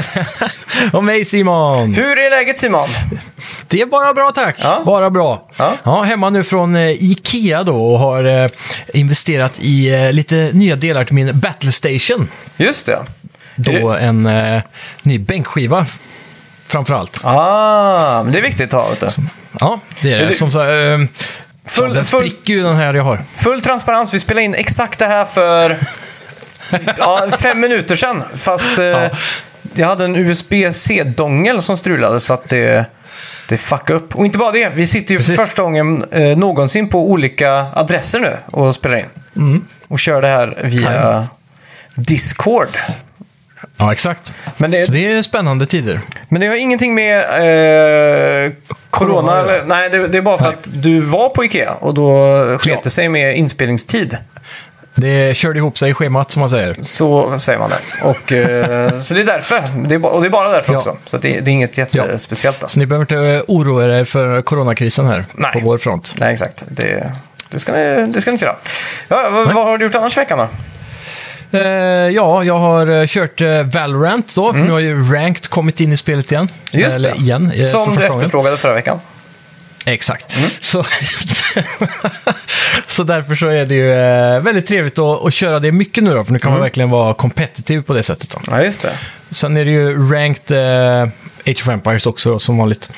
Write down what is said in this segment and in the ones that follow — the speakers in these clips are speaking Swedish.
Alex! Och mig Simon! Hur är läget Simon? Det är bara bra tack. Ja. Bara bra. Ja. hemma nu från eh, Ikea då och har eh, investerat i eh, lite nya delar till min Battle Station. Just det. Då en eh, ny bänkskiva framförallt. Ah, men det är viktigt att ha. Vet du. Ja, det är det. det- Som så, eh, Full, den spricker ju den här jag har. full transparens, vi spelade in exakt det här för ja, fem minuter sedan. Fast eh, jag hade en USB-C-dongel som strulade så att det, det fuckade upp. Och inte bara det, vi sitter ju för första gången eh, någonsin på olika adresser nu och spelar in. Mm. Och kör det här via Discord. Ja, exakt. Men det, Så det är spännande tider. Men det har ingenting med eh, corona, Corona eller, Nej, det, det är bara för Nej. att du var på Ikea och då sket det sig med inspelningstid. Det körde ihop sig i schemat som man säger. Så säger man det. Och, eh, så det är därför. Det är, och det är bara därför Ja. också. Så det, det är inget jättespeciellt. Då. Så ni behöver inte eh, oroa er för coronakrisen här Nej. på vår front. Nej, exakt. Det, det, ska ni, det ska ni inte göra. Ja, vad, vad har du gjort annars i veckan då? Eh, ja, jag har eh, kört eh, Valorant då, för nu har ju Ranked kommit in i spelet igen. Mm. Just Eller det. igen, eh, Som du efterfrågade förra veckan. Exakt. Så, så därför så är det ju eh, väldigt trevligt att, att köra det mycket nu då, för nu kan man verkligen vara competitive på det sättet. Då. Ja, just det. Sen är det ju Ranked eh, Age of Empires också som vanligt.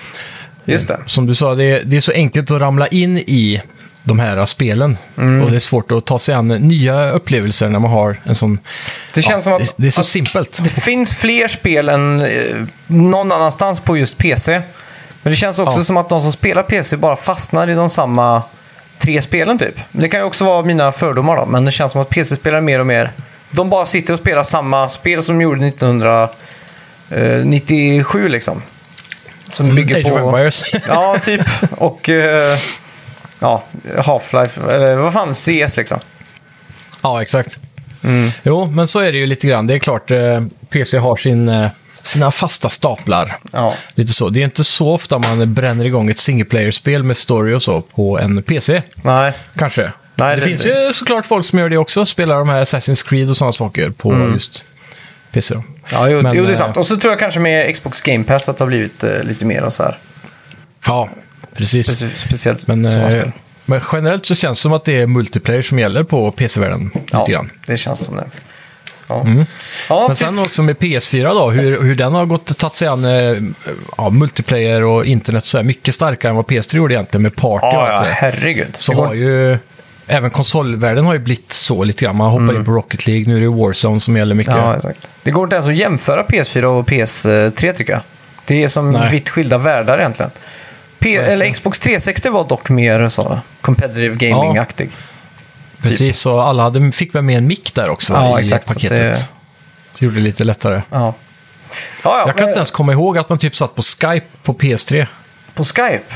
Just det. Som du sa, det är, det är så enkelt att ramla in i de här spelen. Mm. Och det är svårt att ta sig an nya upplevelser när man har en sån... Det känns som att, det, det är så att simpelt. det finns fler spel än eh, någon annanstans på just PC. Men det känns också Ja. som att de som spelar PC bara fastnar i de samma tre spelen typ. Det kan ju också vara mina fördomar då, men det känns som att PC-spelare mer och mer, de bara sitter och spelar samma spel som de gjorde 1997 liksom. Som bygger Mm, Age of på... Empires. Ja, typ. Och eh, ja, Half-Life, eller vad fan, CS liksom. ja, exakt. Mm. Jo, men så är det ju lite grann. Det är klart, eh, PC har sin, eh, sina fasta staplar. Ja. Lite så. Det är inte så ofta man bränner igång ett single player-spel med story och så på en PC. Nej, Kanske. Nej, det, det- finns ju såklart folk som gör det också. Spelar de här Assassin's Creed och sådana saker på just PC. Då. ja, jo, Men, jo, det är eh, sant. Och så tror jag kanske med Xbox Game Pass att det har blivit eh, lite mer så här. Ja, precis. Speci- Speciellt Men, sådana eh, spel. men generellt så känns det som att det är multiplayer som gäller på PC-världen. Ja, det känns som det. Ja, ja Men sen också med PS4 då, hur, hur den har gått tagit sig an eh, ja, multiplayer och internet så här, mycket starkare än vad PS3 gjorde egentligen med party och ja, allt ja, det herregud. Så har ju även konsolvärlden har ju blivit så lite grann. Man hoppar in på Rocket League, nu är det Warzone som gäller mycket. Mm. ja, exakt. det går inte ens att jämföra PS4 och PS3 tycker jag. Det är som Nej. vitt skilda världar egentligen. P- eller Xbox 360 var dock mer så competitive gaming-aktig. Precis, och alla hade, fick väl med en mick där också Ja, i exakt, så paketet. det- Det gjorde det lite lättare. Ja. Ja, ja, Jag kan men- inte ens komma ihåg att man typ satt på Skype på PS3. På Skype?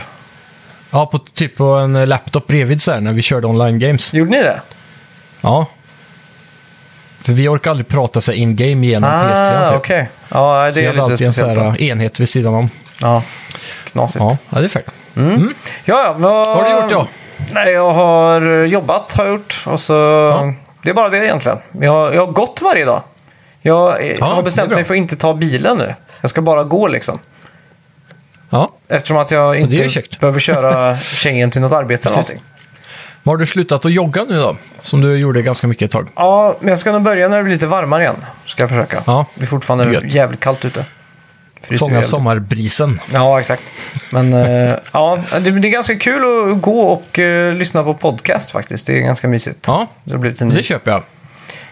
Ja, på, typ på en laptop bredvid så här när vi körde online games. Gjorde ni det? Ja. För vi orkar aldrig prata sig in-game genom PS3. Ah, Typ. okej. Ja, Så det jag är hade lite alltid en då. här enhet vid sidan om. Ja, knasigt. Ja, Ja, ja det är fakt. ja, vad... Vad har du gjort då? Nej, jag har jobbat, har jag gjort. Och så... Det är bara det egentligen. Jag har, jag har gått varje dag. Jag, jag Ja, har det bestämt mig för att inte ta bilen nu. Jag ska bara gå liksom. Ja. Eftersom att jag inte behöver köra tjejen till något arbete eller någonting. Men Har du slutat att jogga nu då? Som du gjorde ganska mycket ett tag. Ja, men jag ska nog börja när det blir lite varmare igen. Ska jag försöka. Ja. Det är fortfarande jävligt kallt ute. Fryser Fånga sommarbrisen. Ja, exakt. Men eh, ja, det, det är ganska kul att gå och eh, lyssna på podcast faktiskt. Det är ganska mysigt. Ja, Det blir en ny, det köper jag.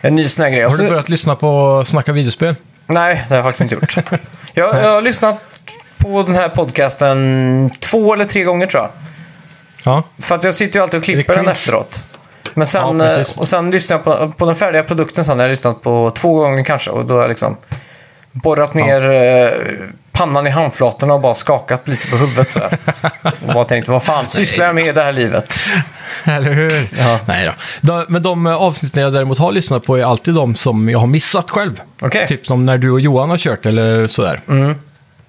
en ny sån här grej. Har Och du börjat lyssna på Snacka videospel? Nej, det har jag faktiskt inte gjort. jag, jag har lyssnat på den här podcasten två eller tre gånger tror jag. Ja. För att jag sitter ju alltid och Är klipper den efteråt. Men sen, Ja, eh, och sen lyssnar jag på, på den färdiga produkten sen. har Jag lyssnat på två gånger kanske. Och då har jag liksom borrat ner eh, pannan i handflatorna och bara skakat lite på huvudet så här. Och bara tänkt, vad fan sysslar jag med i det här livet? Eller hur? Ja. Nej då. De, men de eh, avsnitten jag däremot har lyssnat på är alltid de som jag har missat själv. Okej. Typ som när du och Johan har kört eller sådär. Mm.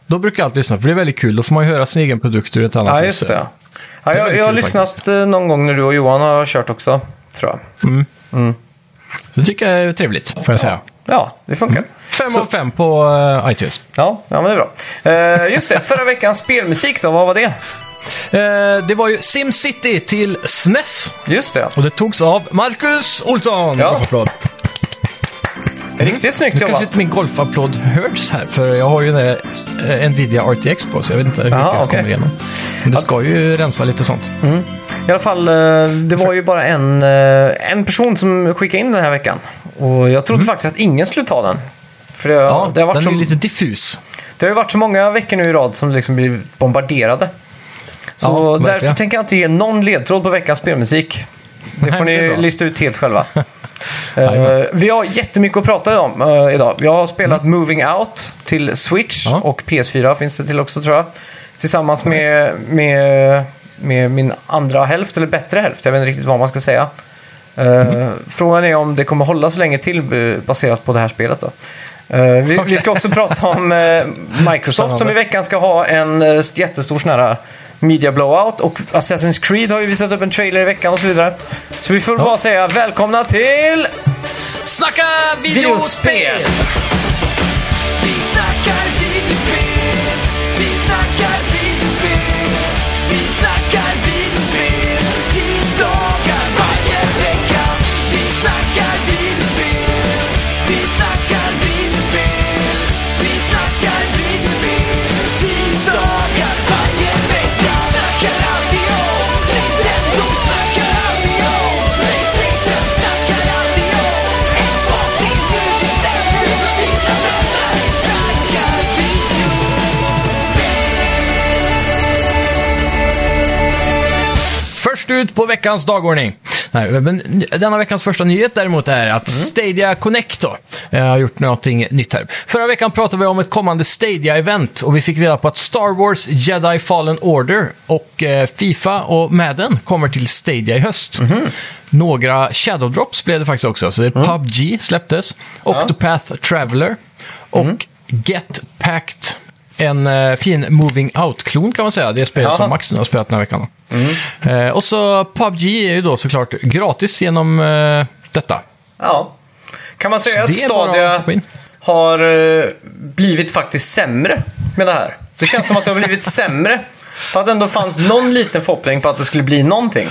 Då brukar jag alltid lyssna, för det är väldigt kul. Då får man ju höra sin egen produkt ur ett annat Ja, just det. Ja, Det jag, jag har kul lyssnat eh, någon gång när du och Johan har kört också, tror jag. Det tycker jag är trevligt, får jag säga. Ja, det funkar. Fem Så- av fem på eh, iTunes. Ja, ja, men det är bra. Eh, just det, förra veckans spelmusik då, vad var det? Eh, det var ju SimCity till SNES. Just det, Och det togs av Marcus Olsson. Ja. Golfapplåd. Riktigt snyggt Nu kanske jobbat. inte min golfapplåd hörs här, för jag har ju en eh, Nvidia RTX på, så jag vet inte hur mycket Jaha, jag kommer igenom. Men det ska ju rensa lite sånt. I alla fall, eh, det var ju bara en, eh, en person som skickade in den här veckan. Och jag trodde faktiskt att ingen skulle ta den. För det, Mm. Ja, det, har varit den så, är ju lite diffus. det har ju varit så många veckor nu i rad som liksom blir bombarderade. Så Ja, därför tänker jag inte ge någon ledtråd på veckans spelmusik. Det får det ni bra. lista ut helt själva. Eh, vi har jättemycket att prata om eh, idag. Jag har spelat Moving Out till Switch Mm. Ja. och PS4 finns det till också tror jag. Tillsammans med, med, med min andra hälft, eller bättre hälft. Jag vet inte riktigt vad man ska säga. Eh, Mm. Frågan är om det kommer hålla så länge till baserat på det här spelet. Då. Eh, vi, vi ska också prata om eh, Microsoft som i veckan ska ha en jättestor sån här media blowout och Assassin's Creed har ju visat upp en trailer i veckan och så vidare. Så vi får Ja. bara säga välkomna till... Snacka Videospel! videospel! Vi snackar videospel, Först ut på veckans dagordning. Nej, men denna veckans första nyhet däremot är att Stadia Connect då, eh, har gjort någonting nytt här. Förra veckan pratade vi om ett kommande Stadia-event och vi fick reda på att Star Wars Jedi Fallen Order och eh, Fifa och Madden kommer till Stadia i höst. Några Shadow Drops blev det faktiskt också. Så det är PubG släpptes, Octopath Traveler och Get Packed. En eh, fin Moving Out-klon kan man säga. Det är Jaha. som Max nu har spelat den här veckan. då. Eh, och så PubG är ju då såklart gratis genom eh, detta. Ja. Kan man säga att Stadia har eh, blivit faktiskt sämre med det här? Det känns som att det har blivit sämre. För att ändå fanns någon liten förhoppning på att det skulle bli någonting.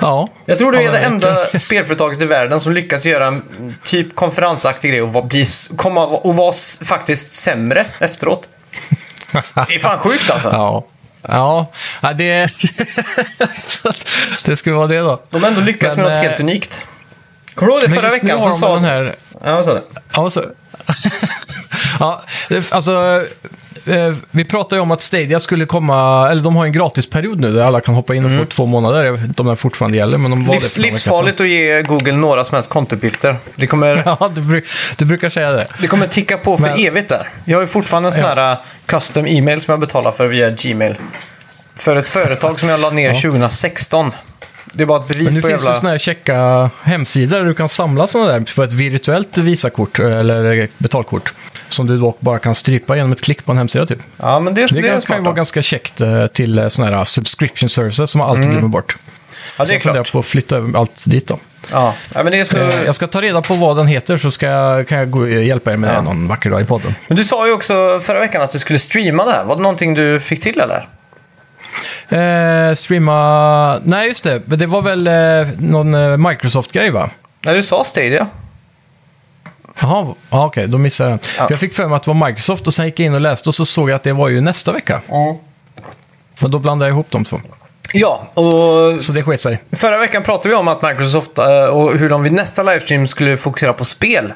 Ja. Jag tror det Ja, är det enda spelföretaget i världen som lyckas göra en typ konferensaktig grej och bli, komma och vara faktiskt sämre efteråt. Det är fan sjukt alltså. Ja. Ja, det, det skulle vara det då. De har ändå lyckats Men, med något eh, helt unikt. Kommer du ihåg det förra veckan? Så sa den här... Ja, vad sa du? Ja, så... ja, alltså... eh, Vi pratade ju om att Stadia skulle komma, eller de har en gratisperiod nu där alla kan hoppa in och få två månader. Jag vet inte om den fortfarande gäller, men de var Livs, det för några veckor sedan. livsfarligt att ge Google några som helst kontouppgifter. Det kommer, Ja, du, bru- du brukar säga det. det kommer ticka på för Men- evigt där. Jag har ju fortfarande en sån här uh, custom e-mail som jag betalar för via Gmail. För ett företag som jag la ner 2016. Det är bara ett bevis Men nu på finns jävla... det sådana här checka hemsidor där du kan samla sådana där på ett virtuellt Visakort eller betalkort. Som du dock bara kan strypa genom ett klick på en hemsida typ. Ja, men det, Det, det, är kan, ju vara ganska käckt eh, till sådana här subscription services som man alltid glömmer bort. Ja, det Så är jag klart. på att flytta över allt dit då. Ja. men det är så... Eh, Jag ska ta reda på vad den heter så ska jag, kan jag gå, hjälpa er med Ja. det någon vacker dag i podden. Men du sa ju också förra veckan att du skulle streama det här. Var det någonting du fick till eller? Eh, streama... Nej, just det. Det var väl eh, någon eh, Microsoft-grej va? Nej, du sa Stadia. Jaha, ja, okej, då missade jag den. Ja. För Jag fick för mig att det var Microsoft och sen gick jag in och läste och så såg jag att det var ju nästa vecka. Men då blandade jag ihop de två. Ja, och Så det sket sig. Förra veckan pratade vi om att Microsoft eh, och hur de vid nästa livestream skulle fokusera på spel.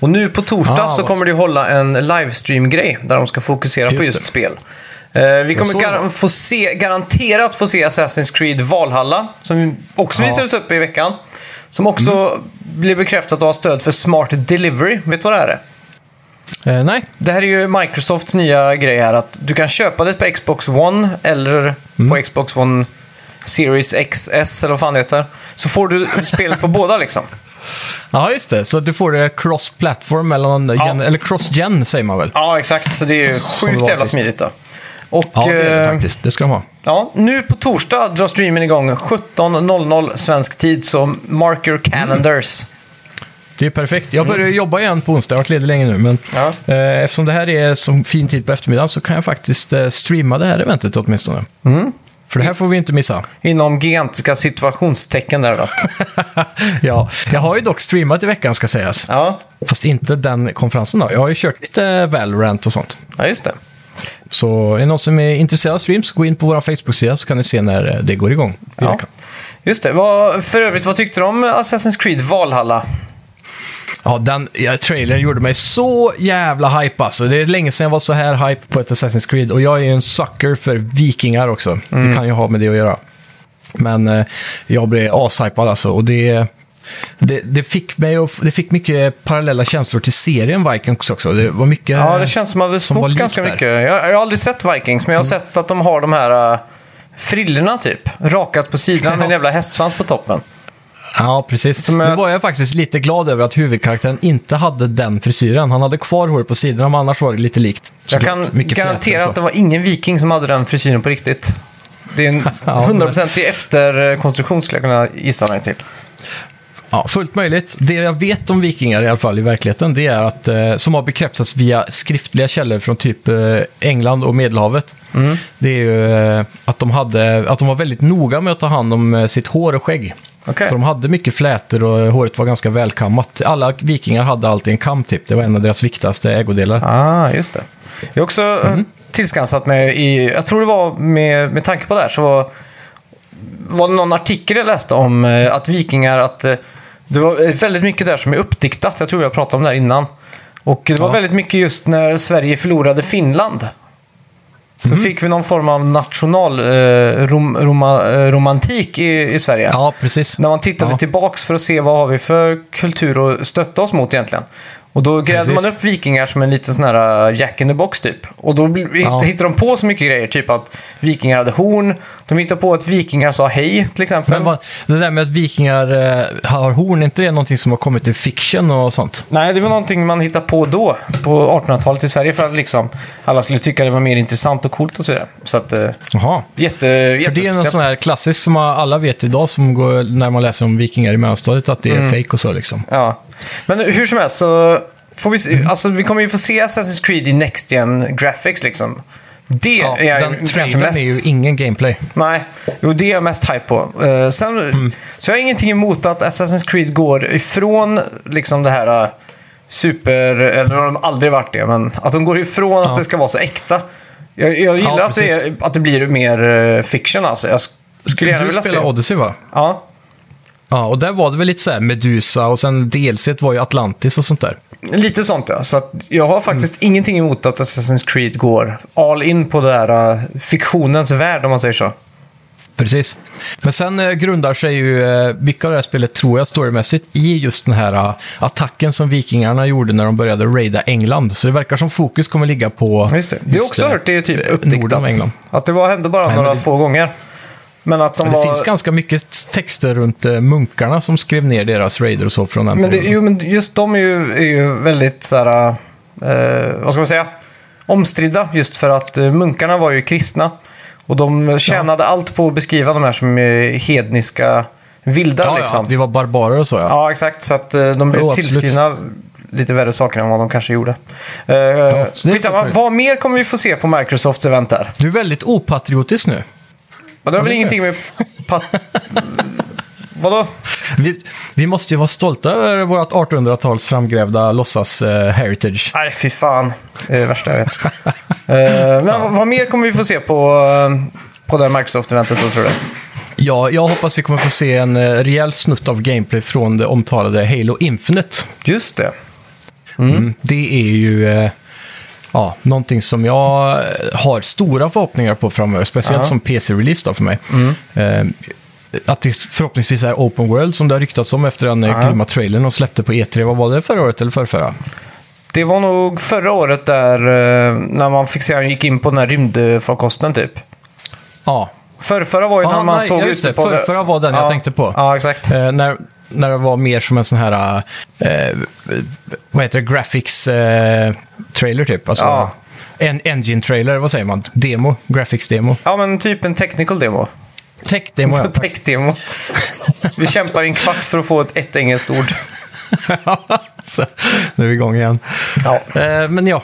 Och nu på torsdag Ah, så kommer de hålla en livestream-grej där de ska fokusera på Just just det. spel. Eh, vi kommer gar- det. få se, garanterat få se Assassin's Creed Valhalla, som också Ja. Mm. visades upp i veckan. Som också blir bekräftat att ha stöd för Smart Delivery. Vet du vad det här är? Eh, nej, Det här är ju Microsofts nya grej här att du kan köpa det på Xbox One eller Mm. på Xbox One Series XS eller vad fan det heter. Så får du spelet på båda liksom. ja just det. Så du får det cross-platform mellan, gen, eller cross-gen säger man väl? Ja, exakt. Så det är ju sjukt jävla smidigt då. Och Ja, det är det eh, faktiskt. Det ska de ha. ja, nu på torsdag drar streamen igång 17.00 svensk tid, så marker calendars. det är perfekt. Jag börjar jobba igen på onsdag, jag har varit ledig länge nu. Men Ja. eh, eftersom det här är som fin tid på eftermiddagen så kan jag faktiskt eh, streama det här eventet åtminstone. Mm. För det här får vi inte missa. Inom gigantiska situationstecken där då. ja, jag har ju dock streamat i veckan ska sägas. Ja, Fast inte den konferensen då. Jag har ju kört lite Valorant och sånt. ja just det. Så är det någon som är intresserad av streams, gå in på vår Facebook-sida så kan ni se när eh, det går igång. Ja. Just det. Vad, för övrigt, vad tyckte du om Assassin's Creed Valhalla? Ja, den ja, trailern gjorde mig så jävla hype alltså. Det är länge sedan jag var så här hype på ett Assassin's Creed. Och jag är ju en sucker för vikingar också. Det kan ju ha med det att göra. Men eh, jag blev ashypad alltså. Och det, det, det, fick mig att, det fick mycket parallella känslor till serien Vikings också. Det var mycket... Ja, det känns som att det snott ganska mycket. Jag, jag har aldrig sett Vikings, men jag har sett att de har de här uh, frillorna typ. Rakat på sidan med en jävla hästsvans på toppen. Ja, precis. Som nu var jag faktiskt lite glad över att huvudkaraktären inte hade den frisyren. Han hade kvar håret på sidorna, men annars var det lite likt. Jag Såklart, kan garantera och att det var ingen viking som hade den frisyren på riktigt. Det är en Ja, 100% i efterkonstruktion skulle jag kunna gissa mig till. Ja, fullt möjligt. Det jag vet om vikingar i alla fall i verkligheten, det är att, eh, som har bekräftats via skriftliga källor från typ eh, England och Medelhavet, Mm. det är ju eh, att, de hade, att de var väldigt noga med att ta hand om eh, sitt hår och skägg. Okej. Så de hade mycket flätor och håret var ganska välkammat. Alla vikingar hade alltid en kam typ. Det var en av deras viktigaste ägodelar. Ah, just det. Jag har också mm. tillskansat mig i, jag tror det var med, med tanke på det här, så var, var det någon artikel jag läste om eh, att vikingar, att det var eh, väldigt mycket där som är uppdiktat. Jag tror jag pratade om det här innan. Och det var Ja. väldigt mycket just när Sverige förlorade Finland. Så fick vi någon form av national eh, rom, eh, i, i Sverige. Ja, precis. När man tittade Ja. tillbaks för att se vad har vi för kultur att stötta oss mot egentligen. Och då grävde Precis. man upp vikingar som en liten sån här uh, jack in the box typ. Och då Ja. hittade de på så mycket grejer, typ att vikingar hade horn. De hittade på att vikingar sa hej till exempel. Men vad, det där med att vikingar eh, har horn, är inte det någonting som har kommit i fiction och sånt? Nej, det var någonting man hittade på då, på 1800-talet i Sverige, för att liksom alla skulle tycka det var mer intressant och coolt och så vidare. Så att, uh, Jaha. jätte, För det är jättespeciellt. sån här klassisk som alla vet idag som går, när man läser om vikingar i mellanstadiet, att det är Mm. fake och så liksom. Ja. Men hur som helst så får vi se, alltså vi kommer ju få se Assassin's Creed i Next Gen Graphics liksom. Det Ja, är jag den kanske trailern mest... är ju ingen gameplay. Nej, jo det är jag mest hype på. Eh, sen, Mm. Så jag har ingenting emot att Assassin's Creed går ifrån liksom det här uh, super, eller har de aldrig varit det, men att de går ifrån Ja. att det ska vara så äkta. Jag, jag gillar att, det, är- att det blir mer uh, fiction alltså. Jag sk- skulle gärna Du vilja spelar se. Odyssey va? Ja, Ja, och där var det väl lite så här Medusa och sen DLC var ju Atlantis och sånt där. lite sånt ja. Så att jag har faktiskt ingenting emot att Assassin's Creed går all in på det här uh, fiktionens värld om man säger så. Precis. Men sen eh, grundar sig ju eh, mycket av det här spelet, tror jag, storymässigt i just den här eh, attacken som vikingarna gjorde när de började raida England. Så det verkar som fokus kommer ligga på... Just det. Det har just, också hört det är typ Norden uppdiktat. England. Att det var, hände bara Nej, några det- få gånger. Men att de Men det var... finns ganska mycket texter runt eh, munkarna som skrev ner deras raider och så från den Men, det, perioden. jo, men just de är ju, är ju väldigt så här, eh, vad ska man säga, omstridda. Just för att eh, munkarna var ju kristna. Och de tjänade allt på att beskriva de här som är hedniska vilda Ja, ja, liksom. att vi var barbarer och så ja. Ja, exakt. Så att eh, de blev Jo, absolut. tillskrivna lite värre saker än vad de kanske gjorde. Uh, är skitsamma, vad mer kommer vi få se på Microsofts event där? Du är väldigt opatriotisk nu. Och det har väl ingenting med... Pat... Vadå? Vi, vi måste ju vara stolta över vårt 1800-tals framgrävda låtsas eh, heritage. Nej, fy fan. Det är det värsta jag vet. Eh, men vad, vad mer kommer vi få se på, eh, på det här Microsoft-eventet då, tror du? Ja, jag hoppas vi kommer få se en rejäl snutt av gameplay från det omtalade Halo Infinite. Just det. Mm. Det är ju ja, någonting som jag eh, har stora förhoppningar på framöver, speciellt Ja. som PC-release för mig. Eh, att det förhoppningsvis är open world som det har ryktats om efter den Ja. ja. grymma trailern och släppte på E3. Vad var det förra året eller förrförra? Det var nog förra året där eh, när man fick se han gick in på den här rymdfarkosten typ. Ja, Förrförra var ju Ja, när man nej, såg ja, just det. Förrförra var den jag tänkte på. Ja, exakt. Eh, när, när det var mer som en sån här, eh, vad heter det, graphics eh, trailer typ. Alltså, Ja. en engine trailer, vad säger man? Demo, graphics demo. Ja, men typ en technical demo. Tech demo, ja. Tech-demo. Vi kämpar i en kvart för att få ett, ett engelskt ord. så, nu är vi igång igen. Ja. Eh, men ja,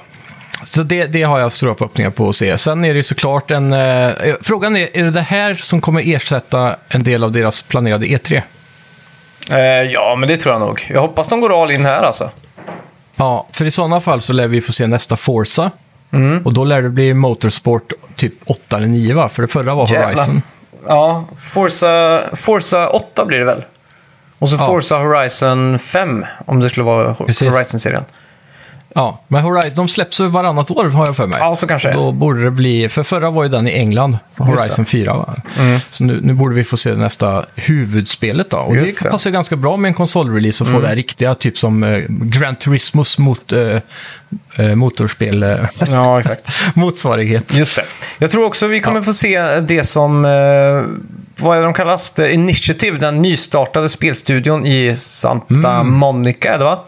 så det, det har jag stora förhoppningar på att se. Sen är det ju såklart en... Eh, frågan är, är det det här som kommer ersätta en del av deras planerade E E3? Eh, ja, men det tror jag nog. Jag hoppas de går all in här alltså. Ja, för i sådana fall så lär vi få se nästa Forza. Mm. Och då lär det bli Motorsport typ 8 eller 9 va? För det förra var Jävlar. Horizon. Ja, Forza, Forza 8 blir det väl? Och så Ja. Forza Horizon 5, om det skulle vara Precis. Horizon-serien. Ja, men Horizon, de släpps varannat år har jag för mig. Ja, så kanske det. Då borde det bli, för förra var ju den i England, Horizon det. Mm. 4 va? Så nu, nu borde vi få se nästa huvudspelet då. Och Just det det. passar ganska bra med en konsolrelease och få det här riktiga, typ som eh, Gran Turismos mot, eh, eh, motorspel, eh, Ja, exakt. motsvarighet. Just det. Jag tror också vi kommer få se det som, eh, vad är det de kallas? The Initiative, den nystartade spelstudion i Santa Monica, är det va?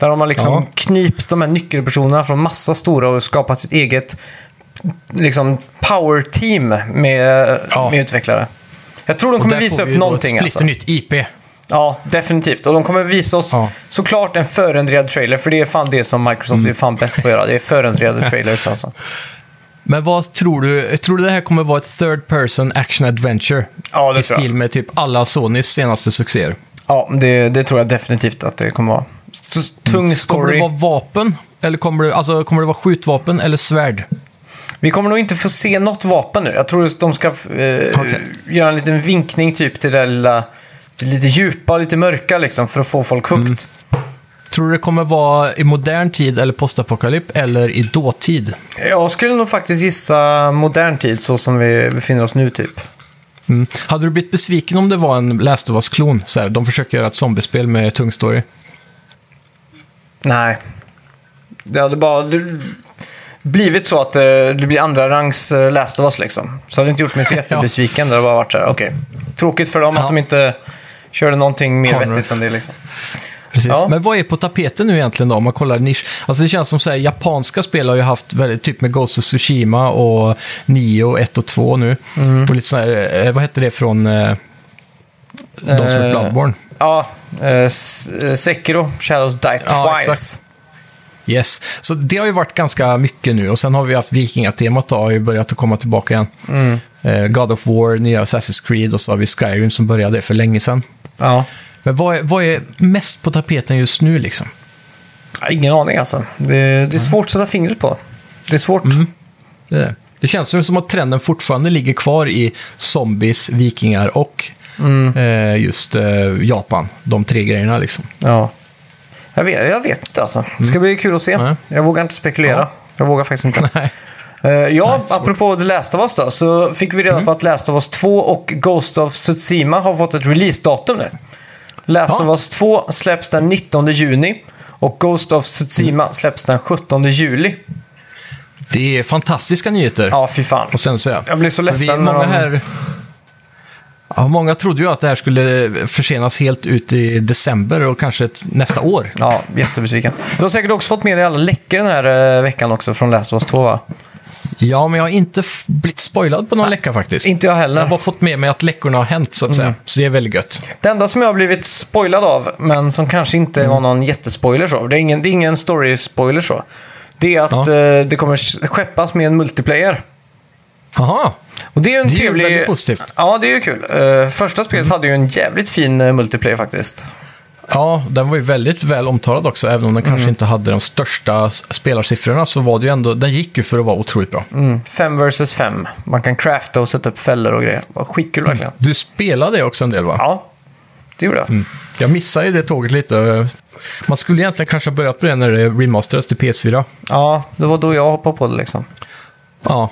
Där har liksom Ja. knipt de här nyckelpersonerna från massa stora och skapat sitt eget liksom, power team med, Ja. med utvecklare. Jag tror de kommer där visa får upp vi ju då någonting ett alltså. splitternytt IP. Ja, definitivt. Och de kommer visa oss Ja. såklart en förändrad trailer, för det är fan det som Microsoft Mm. är fan bäst på att göra. Det är förändrade trailers alltså. Men vad tror du? Tror du det här kommer vara ett third person action adventure? Ja, det I stil med typ alla Sonys senaste succéer. Ja, det, det tror jag definitivt att det kommer vara. Tung Kommer det story. vara vapen? Eller kommer det, alltså, kommer det vara skjutvapen eller svärd? Vi kommer nog inte få se något vapen nu. Jag tror att de ska eh, Okej. göra en liten vinkning typ till det lilla, lite djupa och lite mörka liksom för att få folk hooked. Mm. Tror du det kommer vara i modern tid eller postapokalyp eller i dåtid? Jag skulle nog faktiskt gissa modern tid så som vi befinner oss nu typ. Mm. Hade du blivit besviken om det var en Last of Us-klon? De försöker göra ett zombiespel med tung story. Nej. Det hade bara det, blivit så att eh, det blir andra rangs eh, Last of Us liksom. Så hade det inte gjort mig så jättebesviken. Det hade bara varit så här, okej. Tråkigt för dem Ja. att de inte körde någonting mer de- vettigt än det liksom. Precis. Ja. Men vad är på tapeten nu egentligen då, om man kollar nisch? Alltså det känns som så här, japanska spel har ju haft väldigt, typ med Ghost of Tsushima och Nio 1 och 2 nu. Mm. Och lite så här, eh, vad hette det från de som Eh, är Bloodborne? Ja, eh, eh, Sekiro, Shadows Die Ja, Twice. exakt. Yes. Så det har ju varit ganska mycket nu och sen har vi haft vikingatemat då, har ju börjat att komma tillbaka igen. Mm. Eh, God of War, nya Assassin's Creed och så har vi Skyrim som började för länge sedan. Ja. Men vad är, vad är mest på tapeten just nu liksom? Ja, Ingen aning alltså. Det, det är svårt att sätta fingret på. Det är svårt. Mm. Det, är det. det känns som att trenden fortfarande ligger kvar i zombies, vikingar och Mm. eh, just eh, Japan. De tre grejerna liksom. Ja. Jag vet, jag vet inte alltså. Det ska bli kul att se. Nej. Jag vågar inte spekulera. Ja. Jag vågar faktiskt inte. Nej. Eh, ja, Nej, apropå The Last of Us då, så fick vi reda Mm. på att Last of Us 2 och Ghost of Tsushima har fått ett releasedatum nu. Last Ja. of Us 2 släpps den 19 juni och Ghost of Tsushima Mm. släpps den 17 juli. Det är fantastiska nyheter. Ja, fy fan. Och sen säga. Jag blir så ledsen Vi, många, här, ja, många trodde ju att det här skulle försenas helt ut i december och kanske nästa år. Ja, jättebesviken. Du har säkert också fått med dig alla läckor den här eh, veckan också från Last of Us 2 va? Ja, men jag har inte f- blivit spoilad på någon läcka faktiskt. Inte jag Jag har heller. bara fått med mig att läckorna har hänt så att säga. Så det är väldigt gött. Det enda som jag har blivit spoilad av, men som kanske inte Mm. var någon jättespoiler så. Det är ingen, det är ingen story-spoiler så. Det är att Ja. eh, det kommer skeppas med en multiplayer. Jaha, Och det är en Det är trevlig... väldigt positivt. Ja, det är ju kul. Eh, första spelet hade ju en jävligt fin eh, multiplayer faktiskt. Ja, den var ju väldigt väl omtalad också. Även om den Mm. kanske inte hade de största spelarsiffrorna så var det ju ändå, den gick ju för att vara otroligt bra. Mm. Fem versus fem. Man kan crafta och sätta upp fällor och grejer. Var skitkul verkligen. Du spelade det också en del va? Ja, det gjorde jag. Jag missade ju det tåget lite. Man skulle egentligen kanske ha börjat på det när det remasterades till PS4. Ja, det var då jag hoppade på det liksom. Ja.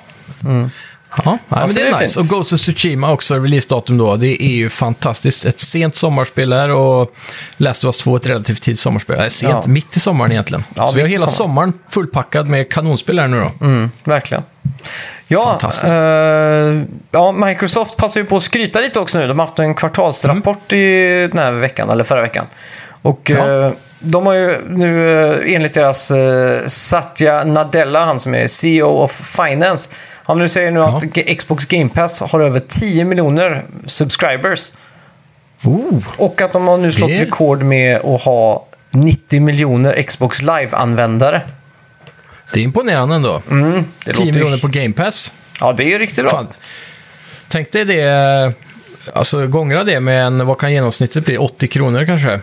Ja, nej, men så det det är är nice. fint. Och Ghost of Tsushima också, releasedatum då. Det är ju fantastiskt. Ett sent sommarspel där och Last of Us 2 ett relativt tidigt sommarspel. Nej, sent, Ja. mitt i sommaren egentligen. Ja, Så vi har hela sommaren. sommaren fullpackad med kanonspel här nu då. Mm, verkligen. Ja, eh, ja, Microsoft passar ju på att skryta lite också nu. De har haft en kvartalsrapport i den här veckan, eller förra veckan. Och Ja. eh, de har ju nu eh, enligt deras eh, Satya Nadella, han som är CEO of Finance, han nu säger nu Ja. att Xbox Game Pass har över 10 miljoner subscribers. Oh. Och att de har nu slått Det- rekord med att ha 90 miljoner Xbox Live-användare. Det är imponerande ändå. Mm, det 10 låter- miljoner på Game Pass. Ja, det är ju riktigt bra. Tänk dig det, alltså gångra det med en, vad kan genomsnittet bli? 80 kronor kanske?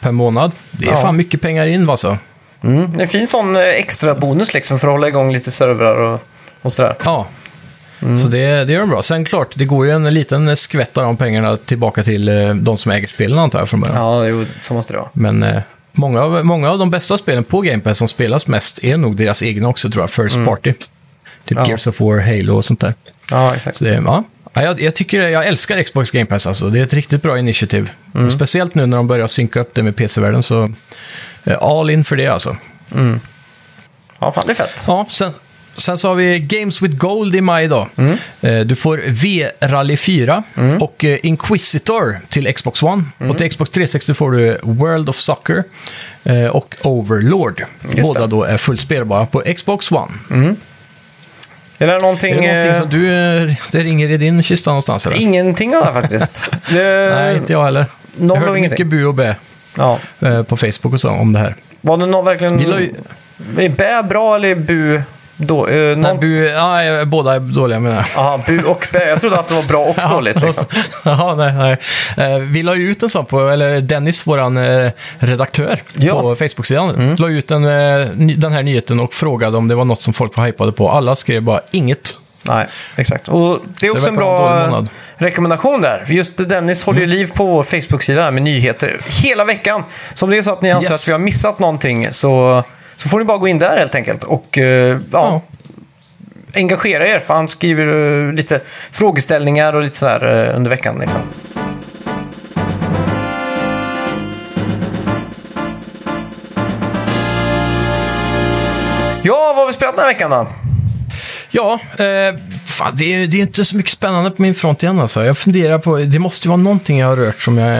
Per månad. Det är Ja. fan mycket pengar in alltså. Mm. Det är en fin sån eh, extra bonus liksom för att hålla igång lite servrar och, och sådär. Ja. Mm. Så det, det gör de bra. Sen klart, det går ju en liten skvätt av de pengarna tillbaka till eh, de som äger spelen antar jag från början. Ja, jo, så måste det vara. Men eh, många, av, många av de bästa spelen på Game Pass som spelas mest är nog deras egna också tror jag. First Party. Typ Mm. Ja. Gears of War, Halo och sånt där. Ja, exakt. Det, ja. Ja, jag, jag, tycker, jag älskar Xbox Game Pass alltså. Det är ett riktigt bra initiativ. Mm. Speciellt nu när de börjar synka upp det med PC-världen så eh, all in för det alltså. Ja, fan det är fett. Ja, sen, sen så har vi Games with Gold i maj då. Mm. Eh, Du får V-Rally 4 och eh, Inquisitor till Xbox One. Mm. Och till Xbox 360 får du World of Soccer eh, och Overlord. det. Båda då är fullt spelbara på Xbox One. Är det någonting... Är det någonting som du, eh, det ringer i din kista någonstans eller? Ingenting av det här faktiskt. Det, Nej, inte jag heller. noll jag och hörde ingenting. mycket bu och bä Ja. eh, på Facebook och så om det här. Var det någon verkligen... Vi la ju, Är bä bra eller är bu då? Eh, nej, någon... bu, ja, båda är dåliga menar jag. Aha, bu och bä. Jag trodde att det var bra och dåligt. Liksom. Ja, nej, nej. Eh, Vi la ju ut en sån på, eller Dennis, våran eh, redaktör Ja. på Facebook-sidan, la ut en, eh, den här nyheten och frågade om det var något som folk var hypade på. Alla skrev bara inget. Nej, exakt. Och det är Så också det en en bra månad. rekommendation där. För just Dennis håller Mm. ju liv på vår Facebook-sida med nyheter hela veckan. Så om det är så att ni anser Yes. att vi har missat någonting så, så får ni bara gå in där helt enkelt. Och eh, ja, Ja. engagera er. För han skriver eh, lite frågeställningar och lite sådär eh, under veckan. Liksom. Ja, vad har vi spelat den här veckan då? Ja, eh, fan, det, är, det är inte så mycket spännande på min front igen alltså. Jag funderar på, det måste ju vara någonting jag har rört som jag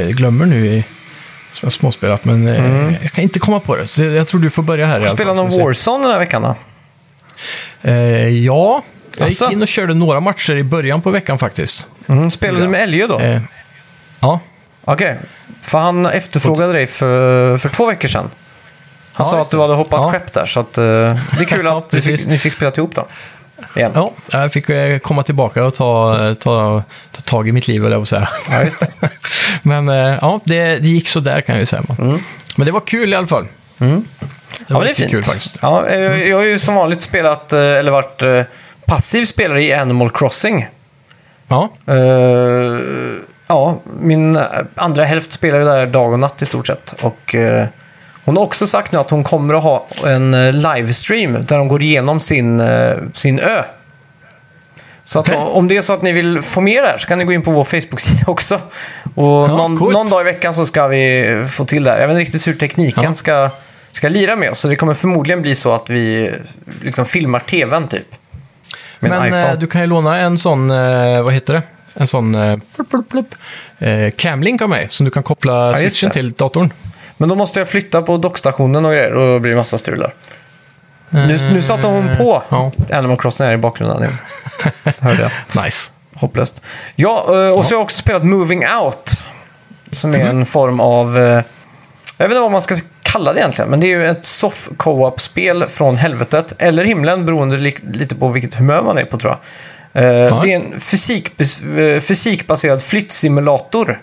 eh, glömmer nu i, som jag har småspelat, men eh, jag kan inte komma på det. Så jag tror du får börja här fall, Spelar får någon. Warzone den här veckan då? Eh, ja, jag gick in och körde några matcher i början på veckan faktiskt. Mm, spelar du med Elge då? Eh, ja, Okej. För han efterfrågade dig för, för två veckor sedan. Han Ja, sa att du hade hoppat Ja. skepp där, så att, eh, det är kul Ja, att du fick, ni fick spela ihop då. Igen. ja, jag fick eh, komma tillbaka och ta, ta, ta tag i mitt liv, eller jag säga. Ja, just det. Men eh, ja, det, det gick så där kan jag ju säga. man. Men det var kul i alla fall. Det Mm. Ja, var men det är fint. kul faktiskt. Ja, eh, jag har ju som vanligt spelat, eh, eller varit eh, passiv spelare i Animal Crossing. Ja, Eh, ja, min andra hälft spelar ju där dag och natt i stort sett. Och eh, hon har också sagt nu att hon kommer att ha en eh, livestream där de går igenom sin, eh, sin ö. Så att Okej. om det är så att ni vill få mer där så kan ni gå in på vår Facebook-sida också. Och någon, coolt. någon dag i veckan så ska vi få till det här. Jag vet inte riktigt hur tekniken Ja. ska, ska lira med oss. Så det kommer förmodligen bli så att vi liksom filmar tvn typ. Men eh, du kan ju låna en sån, vad heter det? En sån eh, camlink av mig som du kan koppla just switchen till datorn. Men då måste jag flytta på dockstationen och grejer och då blir det massa strul där. Nu, nu satte hon på Ja. Animal Crossing här i bakgrunden nu. Hörde jag. Nice. Hopplöst. Ja, eh, och så har jag också spelat Moving Out. Som är en form av... eh, Jag vet inte vad man ska kalla det egentligen, men det är ju ett soft co-op-spel från helvetet. Eller himlen, beroende li- lite på vilket humör man är på tror jag. Eh, Det är en fysikbas- eh, fysikbaserad flyttsimulator.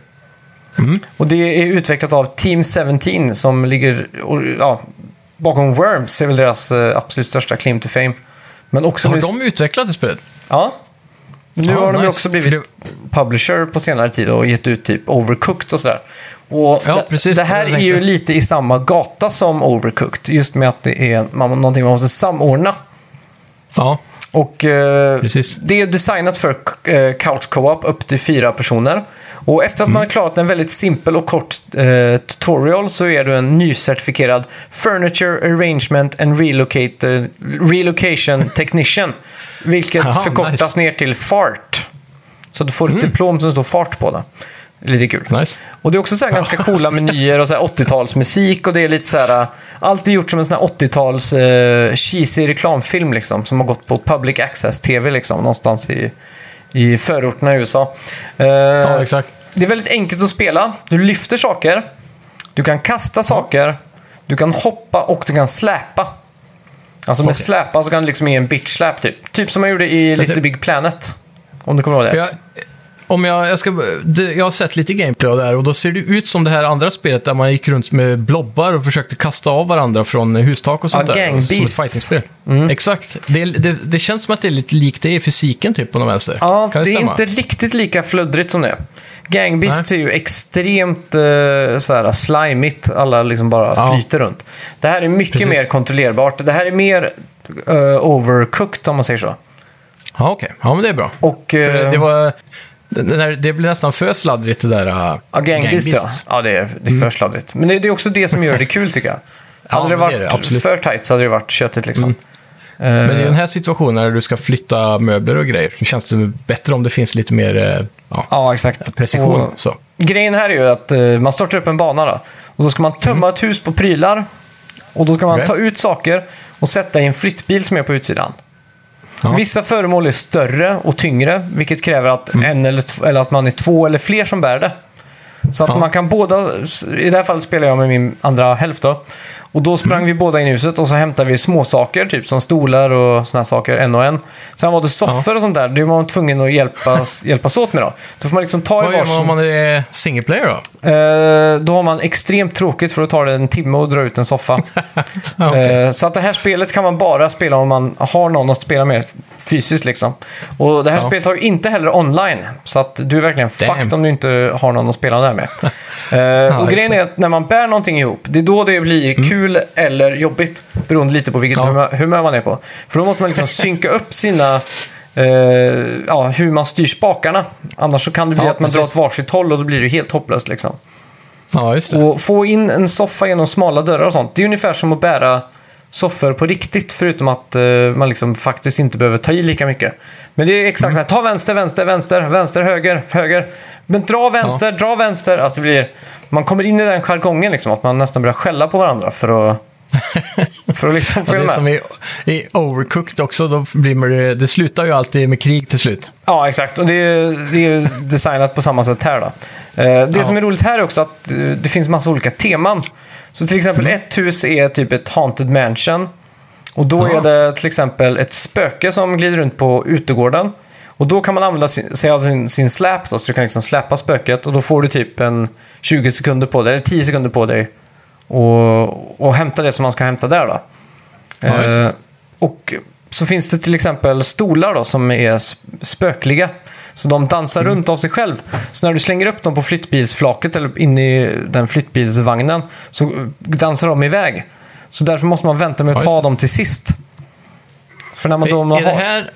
Och det är utvecklat av Team 17 som ligger ja, bakom Worms, är väl deras eh, absolut största claim to fame. Men också Har de utvecklat det spelet? Ja. Nu Ja, har de nice. också blivit För publisher på senare tid och gett ut typ Overcooked och sådär. Och Ja, det, precis, det det här det är ju lite i samma gata som Overcooked. Just med att det är man, någonting man måste samordna. Ja, Och eh, Precis. det är designat för eh, couch co-op upp till fyra personer. Och efter att Mm. man har klarat en väldigt simpel och kort eh, tutorial så är du en nycertifierad Furniture Arrangement and Relocator, Relocation Technician. Vilket Aha, förkortas nice. Mm. ner till FART. Så du får ett diplom som står FART på det. Lite kul. nice. Och det är också så här ganska coola menyer och så här 80-talsmusik och det är lite så här... Allt är gjort som en sån här 80-tals eh, cheesy reklamfilm liksom. Som har gått på public access-tv liksom. Någonstans i, i förorterna i USA. Eh, Ja, exakt. det är väldigt enkelt att spela. Du lyfter saker. Du kan kasta saker, du kan hoppa och du kan släpa. Alltså med släpa så kan du liksom ge en bitch slap typ. Typ som man gjorde i Little Big Planet. Om du kommer ihåg det. Jag, om jag, jag, ska, det, jag har sett lite gameplay det här och då ser det ut som det här andra spelet där man gick runt med blobbar och försökte kasta av varandra från hustak och sånt Ja, där. Gang Som ett fightingspel. Exakt. Det, det, det känns som att det är lite likt det i fysiken typ på någon vänster. Ja, kan det är stämma? inte riktigt lika fluddrigt som det. Gang Beasts är ju extremt uh, såhär, slimigt. Alla liksom bara Ja. flyter runt. Det här är mycket Precis. mer kontrollerbart. Det här är mer eh, overcooked om man säger så. Ja, okej. Ja, men det är bra. Och, För det, eh, det, var, det, det blir nästan för sladdrigt det där. Uh, Ja, Gang Beasts ja. Ja, det är, det är för sladdrigt. Men det, det är också det som gör det kul tycker jag. Ja, hade det men det varit det, absolut. för tight så hade det varit köttigt liksom. Men i den här situationen när du ska flytta möbler och grejer så känns det bättre om det finns lite mer eh, ja, Ja, exakt. precision. Och så. grejen här är ju att eh, man startar upp en bana då. Och då ska man tömma ett hus på prylar. Och då ska man Mm. Okej. ta ut saker och sätta i en flyttbil som är på utsidan. Ja. Vissa föremål är större och tyngre, vilket kräver att, Mm. en eller, eller att man är två eller fler som bär det. Så att Ja. man kan båda, i det här fallet spelar jag med min andra hälft då. Och då sprang Mm. vi båda in i huset och så hämtade vi små saker typ som stolar och såna här saker, en och en. Sen var det soffor och sånt där, det var man tvungen att hjälpas, hjälpas åt med då. Då får man liksom ta i Vad gör man varsin... om man är single player då? Eh, då har man extremt tråkigt för att ta det en timme och dra ut en soffa. Eh, så att det här spelet kan man bara spela om man har någon att spela med fysiskt liksom. Och det här Ja. spelet har ju inte heller online. Så att du är verkligen Damn. fucked om du inte har någon att spela där med. Eh, och just grejen det. är att när man bär någonting ihop, det är då det blir kul eller jobbigt. Beroende lite på vilket Ja. humör, humör man är på. För då måste man liksom synka upp sina... eh, ja, hur man styr spakarna. Annars så kan det bli Ja, att man drar precis. åt varsitt håll och då blir det helt hopplöst liksom. Ja, just det. Och få in en soffa genom smala dörrar och sånt, det är ungefär som att bära soffor på riktigt, förutom att eh, man liksom faktiskt inte behöver ta i lika mycket. Men det är exakt Mm. så här, ta vänster, vänster, vänster, vänster, höger, höger. Men dra vänster, dra vänster. Att det blir, man kommer in i den jargongen, liksom, att man nästan börjar skälla på varandra för att, för att liksom få Ja, det är med. som i, i Overcooked också, då blir man, det, det slutar ju alltid med krig till slut. Ja, exakt. Och det är, det är designat på samma sätt här. Då. Eh, det Ja. som är roligt här är också att eh, det finns massa olika teman. Så till exempel Mm. ett hus är typ ett haunted mansion. Och då är det till exempel ett spöke som glider runt på utegården. Och då kan man använda sin, sig av sin, sin släp då, så du kan liksom släpa spöket. Och då får du typ en 20 sekunder på dig, eller 10 sekunder på dig. Och, och hämta det som man ska hämta där då. Ja. Eh, och så finns det till exempel stolar då som är sp- spökliga. Så de dansar Mm. runt av sig själv. Så när du slänger upp dem på flyttbilsflaket eller in i den flyttbilsvagnen så dansar de iväg. Så därför måste man vänta med att Ja, ta det. dem till sist. För när man då är, det här,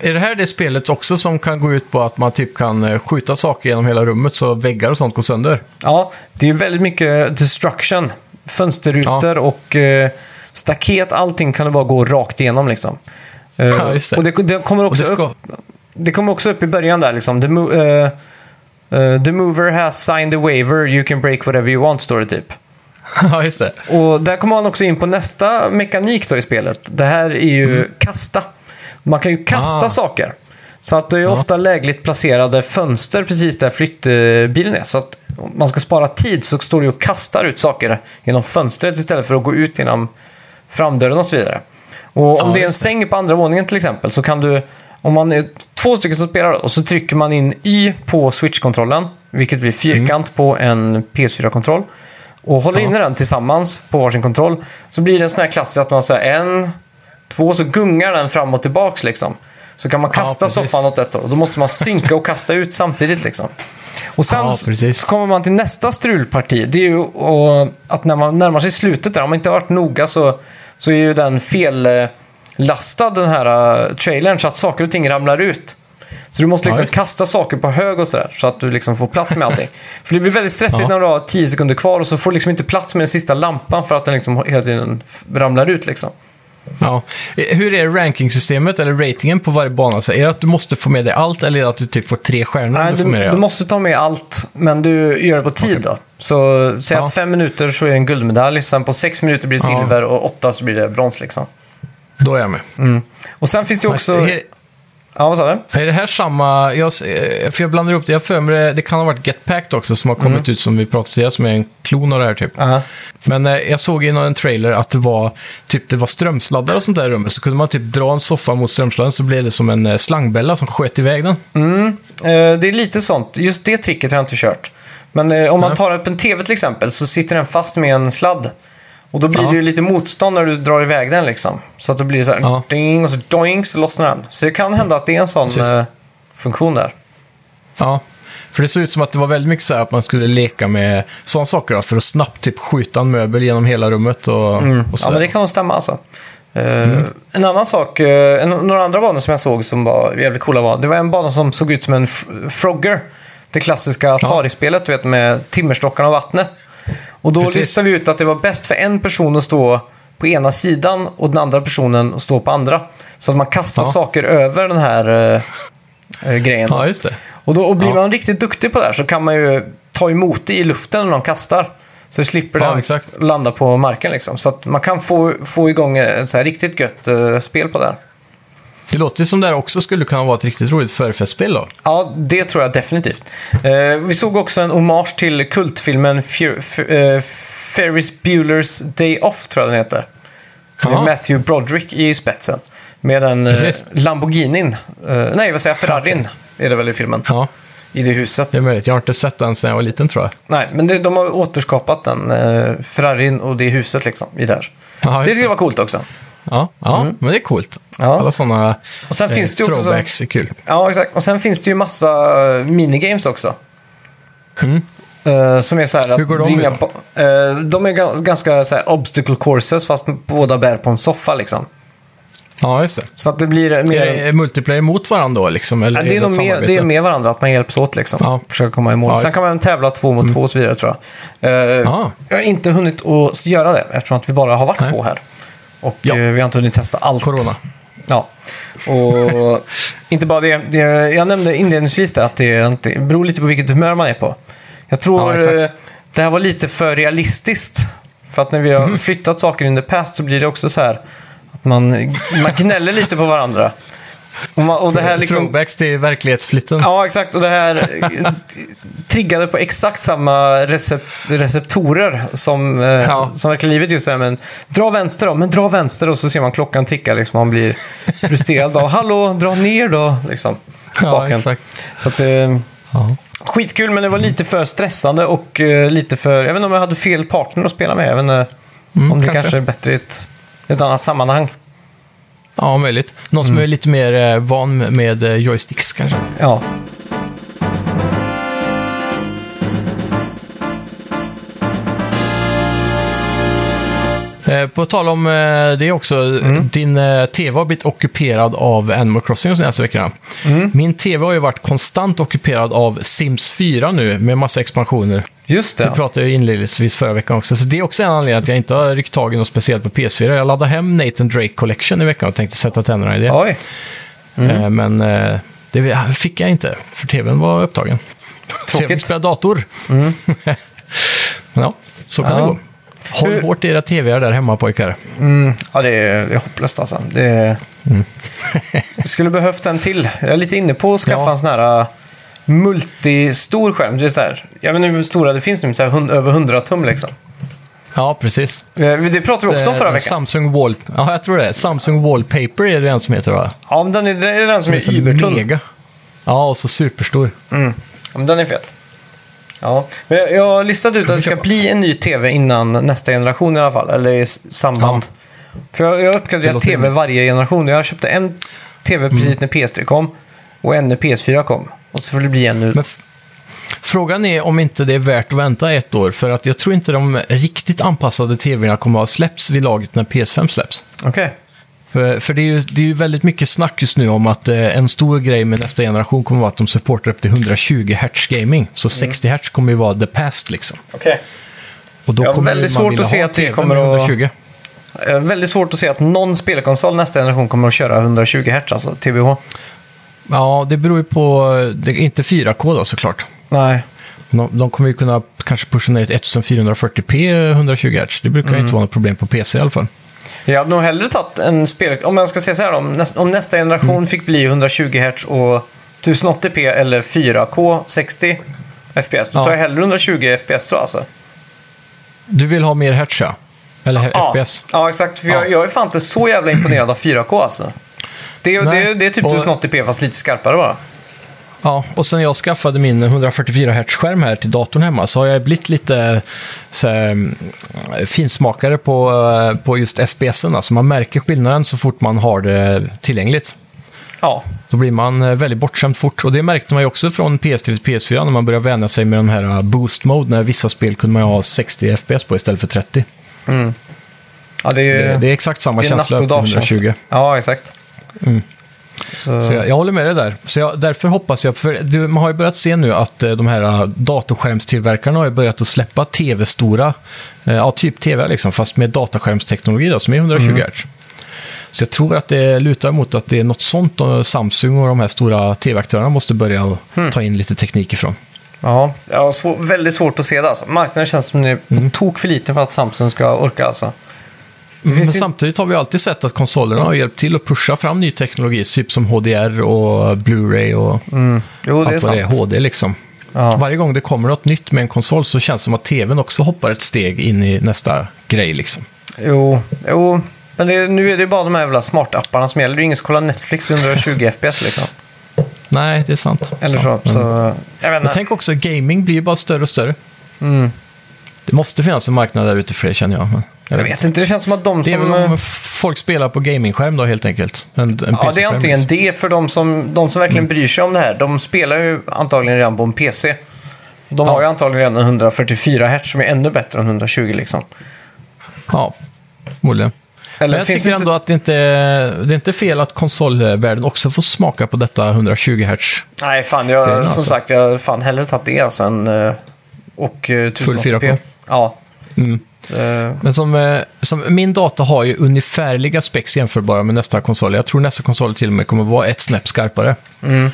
är det här det spelet också som kan gå ut på att man typ kan eh, skjuta saker genom hela rummet så väggar och sånt går sönder? Ja, det är väldigt mycket destruction. Fönsterrutor och eh, staket, allting kan du bara gå rakt igenom liksom. Eh, Ja, just det. Och det, det kommer Och också det upp ska... Det kommer också upp i början där liksom. The, mo- eh, eh, the mover has signed a waiver, you can break whatever you want, står det typ. ja, just det. Och där kommer man också in på nästa mekanik då i spelet. Det här är ju kasta. Man kan ju kasta Mm. Ah. saker. Så att det är Ja. ofta lägligt placerade fönster precis där flyttbilen är. Så att om man ska spara tid så står det och kastar ut saker genom fönstret istället för att gå ut genom framdörren och så vidare. Och om Ja, det är en säng på andra våningen till exempel så kan du, om man är två stycken som spelar och så trycker man in Y på switch-kontrollen, vilket blir fyrkant på en PS4-kontroll. Och håller Ja. inne den tillsammans på varsin kontroll så blir det en sån här klassisk att man säger en, två, så gungar den fram och tillbaks liksom. Så kan man Ja, kasta precis. soffan åt ett håll och då måste man synka och kasta ut samtidigt liksom. Och sen Ja, så kommer man till nästa strulparti. Det är ju att när man närmar sig slutet där, om man inte har varit noga så, så är ju den fellastad den här uh, trailern så att saker och ting ramlar ut. Så du måste Ja, liksom det. kasta saker på hög och sådär så att du liksom får plats med allting. för det blir väldigt stressigt Ja. när du har 10 sekunder kvar och så får du liksom inte plats med den sista lampan för att den liksom hela tiden ramlar ut liksom. Ja. Hur är rankingsystemet eller ratingen på varje bana? Så är det att du måste få med dig allt eller är det att du typ får tre stjärnor Nej, du du, får med dig du måste ta med allt, men du gör det på tid då. Så säg Ja. att fem minuter så är det en guldmedalj, sen på sex minuter blir det Ja. silver och åtta så blir det brons liksom. Då är jag med. Och sen finns det också... Är, Ja, vad sa du? Är det här samma, jag, eh, för jag blandar ihop det, jag för mig det, kan ha varit Getpacked också som har kommit Mm. ut som vi pratade om som är en klon av det här typ. Ja. Men eh, jag såg i någon trailer att det var, typ, det var strömsladdar och sånt där i rummet. Så kunde man typ dra en soffa mot strömsladden så blev det som en eh, slangbella som sköt iväg den. Mm, eh, det är lite sånt. Just det tricket har jag inte kört. Men eh, om man tar upp en tv till exempel så sitter den fast med en sladd. Och då blir Ja. det ju lite motstånd när du drar iväg den liksom. Så att det blir så här Ja. ding och så doing så lossnar den. Så det kan hända att det är en sån Precis. eh, funktion där. Ja, för det såg ut som att det var väldigt mycket så här att man skulle leka med sådana saker då, för att snabbt typ skjuta en möbel genom hela rummet och, och Ja, så. men det kan nog stämma alltså. Eh, Mm. En annan sak, en, några andra banor som jag såg som var jävligt coola var, det var en bana som såg ut som en Frogger. Det klassiska Atari-spelet, du vet, med timmerstockarna och vattnet. Och då Precis. listade vi ut att det var bäst för en person att stå på ena sidan och den andra personen att stå på andra. Så att man kastar Ja. saker över den här eh, grejen. Ja, just det. Och, då, och blir Ja. man riktigt duktig på det här så kan man ju ta emot det i luften när de kastar. Så slipper Ja, den exakt. landa på marken liksom. Så att man kan få, få igång ett så här riktigt gött eh, spel på det här. Det låter ju som det här också skulle kunna vara ett riktigt roligt förfestspel då. Ja, det tror jag definitivt. Eh, vi såg också en hommage till kultfilmen Fer- Fer- eh, Ferris Bueller's Day Off, tror jag den heter. Med Ja. Matthew Broderick i spetsen. Med den eh. Lamborghinin. Eh, nej, vad säger jag? Ferrarin är det väl i filmen. Ja, I det huset. det är möjligt. Jag har inte sett den sedan jag var liten tror jag. Nej, men det, de har återskapat den. Eh, Ferrarin och det huset liksom. I där. Ja, det tycker jag var coolt också. Ja, ja men det är coolt. Ja. Alla sådana Och sen finns det också- throwbacks är kul. Ja, exakt. Och sen finns det ju massa eh, minigames också. Mm. Eh, som är så här att... Hur går de ringa på, eh, de är ga- ganska så här obstacle courses fast båda bär på en soffa liksom. Ja, just det. Så att det blir Är mer... det multiplayer mot varandra då liksom? Eller Ja, det, är ett med, det är med varandra, att man hjälps åt liksom. Ja. Försöka komma i mål. Ja, Sen kan man tävla två mot två och så vidare tror jag. Eh, Ja. Jag har inte hunnit att göra det eftersom att vi bara har varit Nej. två här. Och Ja. eh, vi har inte hunnit testa allt. Corona. Ja. Och inte bara det, det. Jag nämnde inledningsvis det att det, inte- det beror lite på vilket humör man är på. Jag tror Ja, eh, det här var lite för realistiskt. För att när vi har Mhm. flyttat saker in the past så blir det också så här att man, man gnäller lite på varandra. Och, man, och det här liksom... Throwbacks till verklighetsflytten. Ja, exakt. Och det här eh, triggade på exakt samma recep receptorer som, eh, Ja. som verkar livet just det här. Men dra vänster då, men dra vänster och så ser man klockan ticka. Liksom, man blir frustrerad. Bara, Hallå, dra ner då. Liksom, spaken. exakt. så att, eh, Ja. skitkul, men det var lite för stressande och eh, lite för... Jag vet inte om jag hade fel partner att spela med. Vet inte Mm, om det kanske. kanske är bättre i ett, ett annat sammanhang. Ja, möjligt. Någon Mm. som är lite mer eh, van med eh, joysticks kanske. Ja. Eh, På tal om det också, Mm. din tv har blivit ockuperad av Animal Crossing de senaste veckorna. Mm. Min tv har ju varit konstant ockuperad av Sims 4 nu med massa expansioner. Just det. Det pratade jag inledningsvis förra veckan också. Så det är också en anledning att jag inte har ryckt tag i något speciellt på PS4. Jag laddade hem Nathan Drake Collection i veckan och tänkte sätta tänderna i det. Oj. Eh, Men eh, det fick jag inte, för tvn var upptagen. Så jag fick spela dator. Men ja, så kan Mm. Ja. det gå. Håll Hur- hårt i era tvr där hemma pojkar. Mm, ja, det är, det är hopplöst alltså. Det är... Jag skulle behövt en till. Jag är lite inne på att skaffa Ja. en sån här uh, multistor skärm. Det är så här, jag vet inte hur stora det finns nu, så här, hund, över 100 tum liksom. Ja, precis. Eh, Det pratade vi också om förra den veckan. Samsung Wall... Ja, jag tror det. Samsung Wallpaper är det den som heter va? Ja, men den är, det är den som är så übertunn. Mega. Ja, och så superstor. Mm. Ja, men den är fet. Ja, men jag, har listat ut att det ska bli en ny tv innan nästa generation i alla fall. Eller i samband. För jag, jag uppgraderar tv varje generation. Jag köpte en tv precis när PS3 kom och en när PS4 kom. Och så får det bli en nu. Men frågan är om inte det är värt att vänta ett år. För att jag tror inte de riktigt anpassade tvn kommer att ha släppts vid laget när PS5 släpps. Okej. För, för det, är ju, det är ju väldigt mycket snack just nu om att eh, en stor grej med nästa generation kommer att vara att de supportar upp till 120 Hz gaming. Så 60 Hz kommer ju vara the past liksom. Okej. Och då Jag har kommer väldigt man svårt att se att det kommer att- 120. Eh, Väldigt svårt att se att någon spelkonsol nästa generation kommer att köra 120 Hz, alltså TBH. Ja, det beror ju på... Det är inte 4K då såklart. Nej. De, de kommer ju kunna kanske pusha ner till 1440p 120 Hz. Det brukar ju inte vara något problem på PC i alla fall. Jag hade nog hellre tagit en spel... Om jag ska säga så här, om, näst, om nästa generation Mm. fick bli 120 Hz och 1080p eller 4K 60 FPS, då Ja. tar jag hellre 120 FPS tror jag alltså. Du vill ha mer hertz, ja? Eller FPS? Ja, exakt. För Ja. jag, jag är fan inte så jävla imponerad av 4K alltså. Det, det, det är typ Och- 1080p fast lite skarpare bara. Ja, och sen jag skaffade min 144 Hz-skärm här till datorn hemma så har jag blivit lite så här, mm, finsmakare på, eh, på just FPSen. Alltså man märker skillnaden så fort man har det tillgängligt. Ja, Då blir man eh, väldigt bortskämd fort. Och det märkte man ju också från PS3 till PS4 när man började vänja sig med den här eh, boost mode. När vissa spel kunde man ju ha 60 FPS på istället för 30. ja det är, Det, det är exakt samma det är känsla upp till dag, 120. ja exakt. Mm. Så, Så jag, jag håller med dig där. Så jag, därför hoppas jag, för du, man har ju börjat se nu att eh, de här eh, datorskärmstillverkarna har börjat att släppa tv-stora, eh, ja typ tv liksom, fast med dataskärmsteknologi då, som är 120 Mm. Hz. Så jag tror att det lutar mot att det är något sånt Samsung och de här stora tv-aktörerna måste börja Hmm. ta in lite teknik ifrån. ja, har svår, väldigt svårt att se det alltså. Marknaden känns som den är Mm. tok för liten för att Samsung ska orka alltså. Men finns ju- samtidigt har vi alltid sett att konsolerna har hjälpt till att pusha fram ny teknologi, typ som HDR och Blu-ray och Jo, det är allt vad det är, sant. HD liksom. Ja. Varje gång det kommer något nytt med en konsol så känns det som att tvn också hoppar ett steg in i nästa grej liksom. Jo, jo. Men det, nu är det bara de här jävla smartapparna som gäller. Det är ingen som kollar Netflix 120 FPS liksom. Nej, det är sant. Eller så. Sant. så Men, jag vet men inte. tänk också, gaming blir ju bara större och större. Mm. Det måste finnas en marknad där ute för det känner jag. Men Jag vet inte, det känns som att de Det är som... väl om eh, folk spelar på gamingskärm då helt enkelt. En, en Ja, det är antingen liksom. det för de som, de som verkligen bryr sig om det här. De spelar ju antagligen redan på en PC. De har Ja. ju antagligen redan en 144 Hz som är ännu bättre än 120 liksom. Ja, förmodligen. Eller Men jag tycker inte... ändå att det inte det är inte fel att konsolvärlden också får smaka på detta 120 Hz. Nej, fan. Jag, Det är som det alltså. sagt, jag har fan hellre tagit det alltså än... eh, Och uh, Full 4K. Ja. Mm. Eh, Men som, eh, som, min dator har ju ungefärliga specs jämförbara med nästa konsol. Jag tror nästa konsol till och med kommer vara ett snäpp skarpare. mm.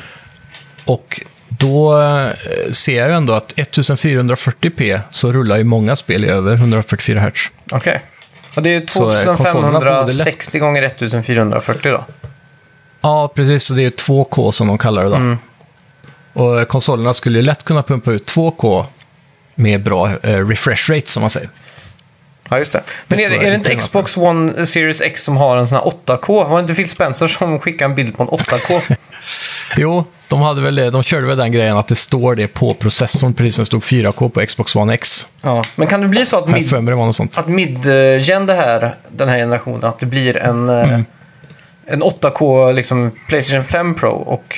Och då eh, ser jag ju ändå att 1440p så rullar ju många spel i över 144 Hz. Okej. Och det är Så, eh, konsolerna borde lätt- 2560 gånger 1440 då. Ja, precis. Så det är 2K som de kallar det då. Mm. Och konsolerna skulle ju lätt kunna pumpa ut 2K med bra eh, refresh rate som man säger. Ja, just det. Men Det är, det- är det inte Xbox One Series X som har en sån här 8K? Var det inte Phil Spencer som skickade en bild på en 8K? Jo, de, hade väl de körde väl den grejen att det står det på processorn, precis som det stod 4K på Xbox One X. ja. Men kan det bli så att mid, att mid-gen det här, den här generationen, att det blir en, eh, Mm. en 8K liksom Playstation 5 Pro och,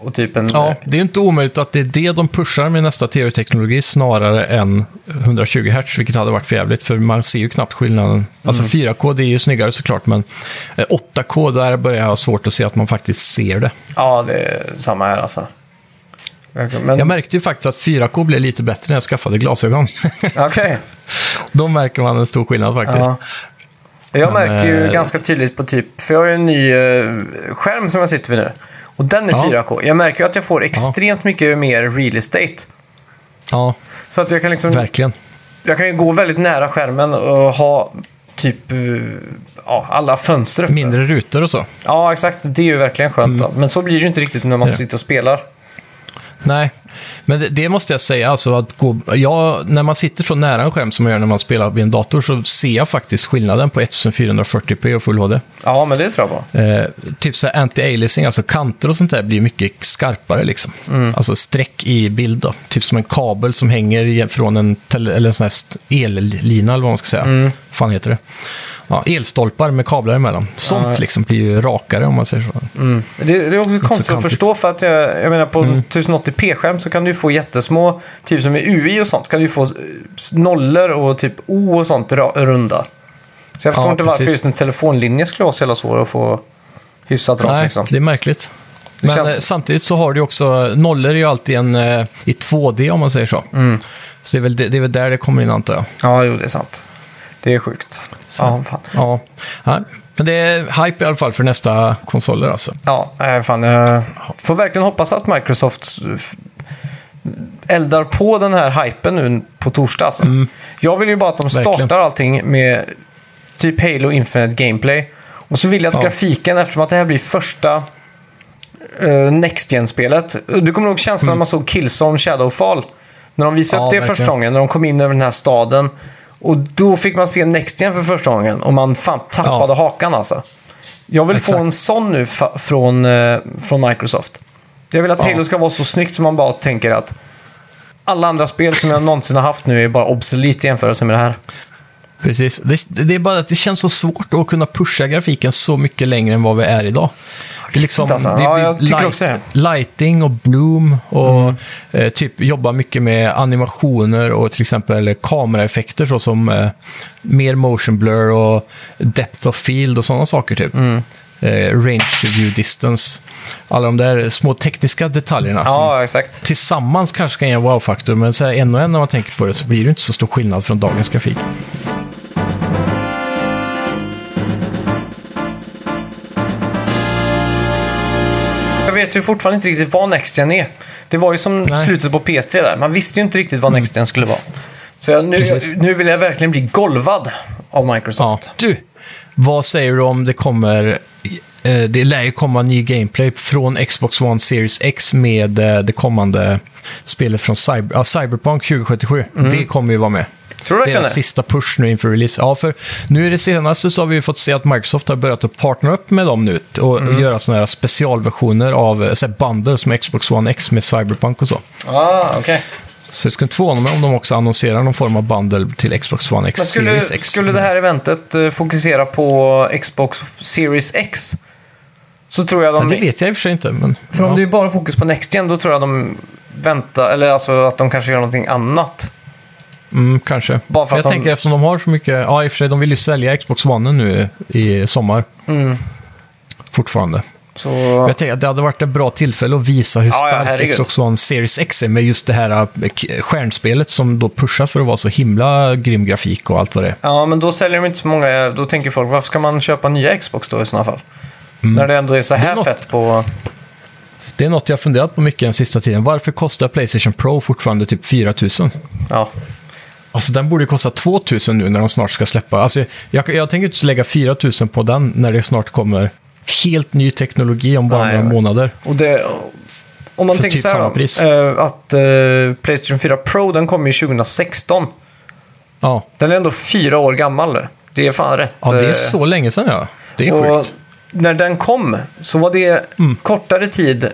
och typ en... Ja, det är inte omöjligt att det är det de pushar med nästa tv-teknologi snarare än 120 Hz, vilket hade varit jävligt, för man ser ju knappt skillnaden. Alltså 4K, det är ju snyggare såklart, men eh, 8K, där börjar jag ha svårt att se att man faktiskt ser det. Ja, det är samma här alltså. Men, Jag märkte ju faktiskt att 4K blev lite bättre när jag skaffade glasögon. Okej. Då märker man en stor skillnad faktiskt. Ja. Jag märker ju eh, ganska tydligt på typ, för jag har ju en ny eh, skärm som jag sitter vid nu. Och den är Ja. 4K. Jag märker ju att jag får extremt mycket mer real estate. Ja, Så att jag kan liksom, verkligen. jag kan ju gå väldigt nära skärmen och ha typ eh, ja, alla fönster uppe. Mindre rutor och så. Ja, exakt. Det är ju verkligen skönt. Mm. Men så blir det ju inte riktigt när man Ja. sitter och spelar. Nej, men det, det måste jag säga. Alltså att gå, ja, när man sitter så nära en skärm som man gör när man spelar vid en dator så ser jag faktiskt skillnaden på 1440p och Full HD. Ja, men det tror jag på. Eh, typ så anti-aliasing, alltså kanter och sånt där blir mycket skarpare liksom. Alltså streck i bild då. Typ som en kabel som hänger från en, tele, eller en sån här ellina eller vad man ska säga. Mm. fan heter det? Ja, elstolpar med kablar emellan. Sånt Ja. liksom blir ju rakare om man säger så. Mm. Det, det är också konstigt att. Mm. förstå för att jag, jag menar på 1080p-skärm så kan du få jättesmå, typ som i UI och sånt, kan du få eh, nollor och typ O och sånt runda. Så jag förstår Ja, inte varför precis. just en telefonlinje skulle vara så jävla svår att få hyfsat rakt Nej, liksom. det är märkligt. Det Men känns- eh, samtidigt så har du ju också, nollor är ju alltid en eh, i 2D om man säger så. Mm. Så det är, väl, det är väl där det kommer in antar jag. Ja, jo, det är sant. Det är sjukt. Ja, fan. Ja, Nej, men det är hype i alla fall för nästa konsoler alltså. Ja, fan. Jag får verkligen hoppas att Microsoft eldar på den här hypen nu på torsdag. Alltså. Jag vill ju bara att de Mm. Verkligen. startar allting med typ Halo Infinite Gameplay. Och så vill jag att Ja. grafiken, eftersom att det här blir första uh, Next Gen-spelet. Du kommer ihåg känslan när man såg Killzone Shadowfall? När de visade Mm. Ja, upp det verkligen. första gången, när de kom in över den här staden. Och då fick man se Next Gen för första gången och man fan tappade Ja. hakan alltså. Jag vill få Exakt. en sån nu från, eh, från Microsoft. Jag vill att Ja. Halo ska vara så snyggt som man bara tänker att alla andra spel som jag någonsin har haft nu är bara obsolet i jämförelse med det här. Precis. Det, det är bara att det känns så svårt att kunna pusha grafiken så mycket längre än vad vi är idag. Det är liksom, alltså. det Ja, jag tycker också det. lighting och bloom och Mm. eh, typ jobba mycket med animationer och till exempel kameraeffekter såsom eh, mer motion blur och depth of field och sådana saker typ. Mm. Eh, range view distance. Alla de där små tekniska detaljerna som Ja, exakt. tillsammans kanske kan ge en wow-faktor, men så en och en när man tänker på det så blir det inte så stor skillnad från dagens grafik. Vet ju fortfarande inte riktigt vad Next Gen är. Det var ju som Nej. slutet på PS3 där. Man visste ju inte riktigt vad Next Gen skulle vara. Så jag, nu, nu vill jag verkligen bli golvad av Ja. Microsoft. Du, vad säger du om det kommer... eh, Det lär ju komma ny gameplay från Xbox One Series X med eh, det kommande spelet från Cyber, ja, Cyberpunk 2077. Det kommer ju vara med. Tror du verkligen Deras det? sista push nu inför release. Ja, för nu är det senaste så har vi fått se att Microsoft har börjat att partnera upp med dem nu och Mm. göra sådana här specialversioner av eh, så här bundles med Xbox One X med Cyberpunk och så. Ah, okej. Så det skulle inte förvåna mig om de också annonserar någon form av bundle till Xbox One X Men skulle, Series X. skulle det här eventet eh, fokusera på Xbox Series X så tror jag ja, de... det vet jag i och för sig inte, men... För om ja. det är bara fokus på Next Gen då tror jag de väntar, eller alltså att de kanske gör någonting annat. Mm, kanske. Bara för jag att de- tänker eftersom de har så mycket... Ja, i och för sig, de vill ju sälja Xbox One nu i sommar. Mm. Fortfarande. Så... Jag tänker att det hade varit ett bra tillfälle att visa hur Ja, ja, stark herregud. Xbox One Series X är med just det här äh, stjärnspelet som då pushar för att vara så himla grym grafik och allt vad det är. Ja, men då säljer de inte så många. Då tänker folk, varför ska man köpa nya Xbox då i sådana fall? När det ändå är så Mm. Det är här något- fett på... Det är något jag funderat på mycket den sista tiden. Varför kostar Playstation Pro fortfarande typ 4 000? Ja, Alltså den borde kosta 2 000 nu när de snart ska släppa. Alltså, jag, jag tänker inte lägga 4 000 på den när det snart kommer helt ny teknologi om bara Nej, några månader. och det... Om man För tänker typ så här pris. eh, att eh, Playstation 4 Pro den kom ju 2016. Ja. Den är ändå fyra år gammal. Det är fan rätt... ja, det är eh, så länge sedan ja. Det är och sjukt. Mm. när den kom så var det kortare tid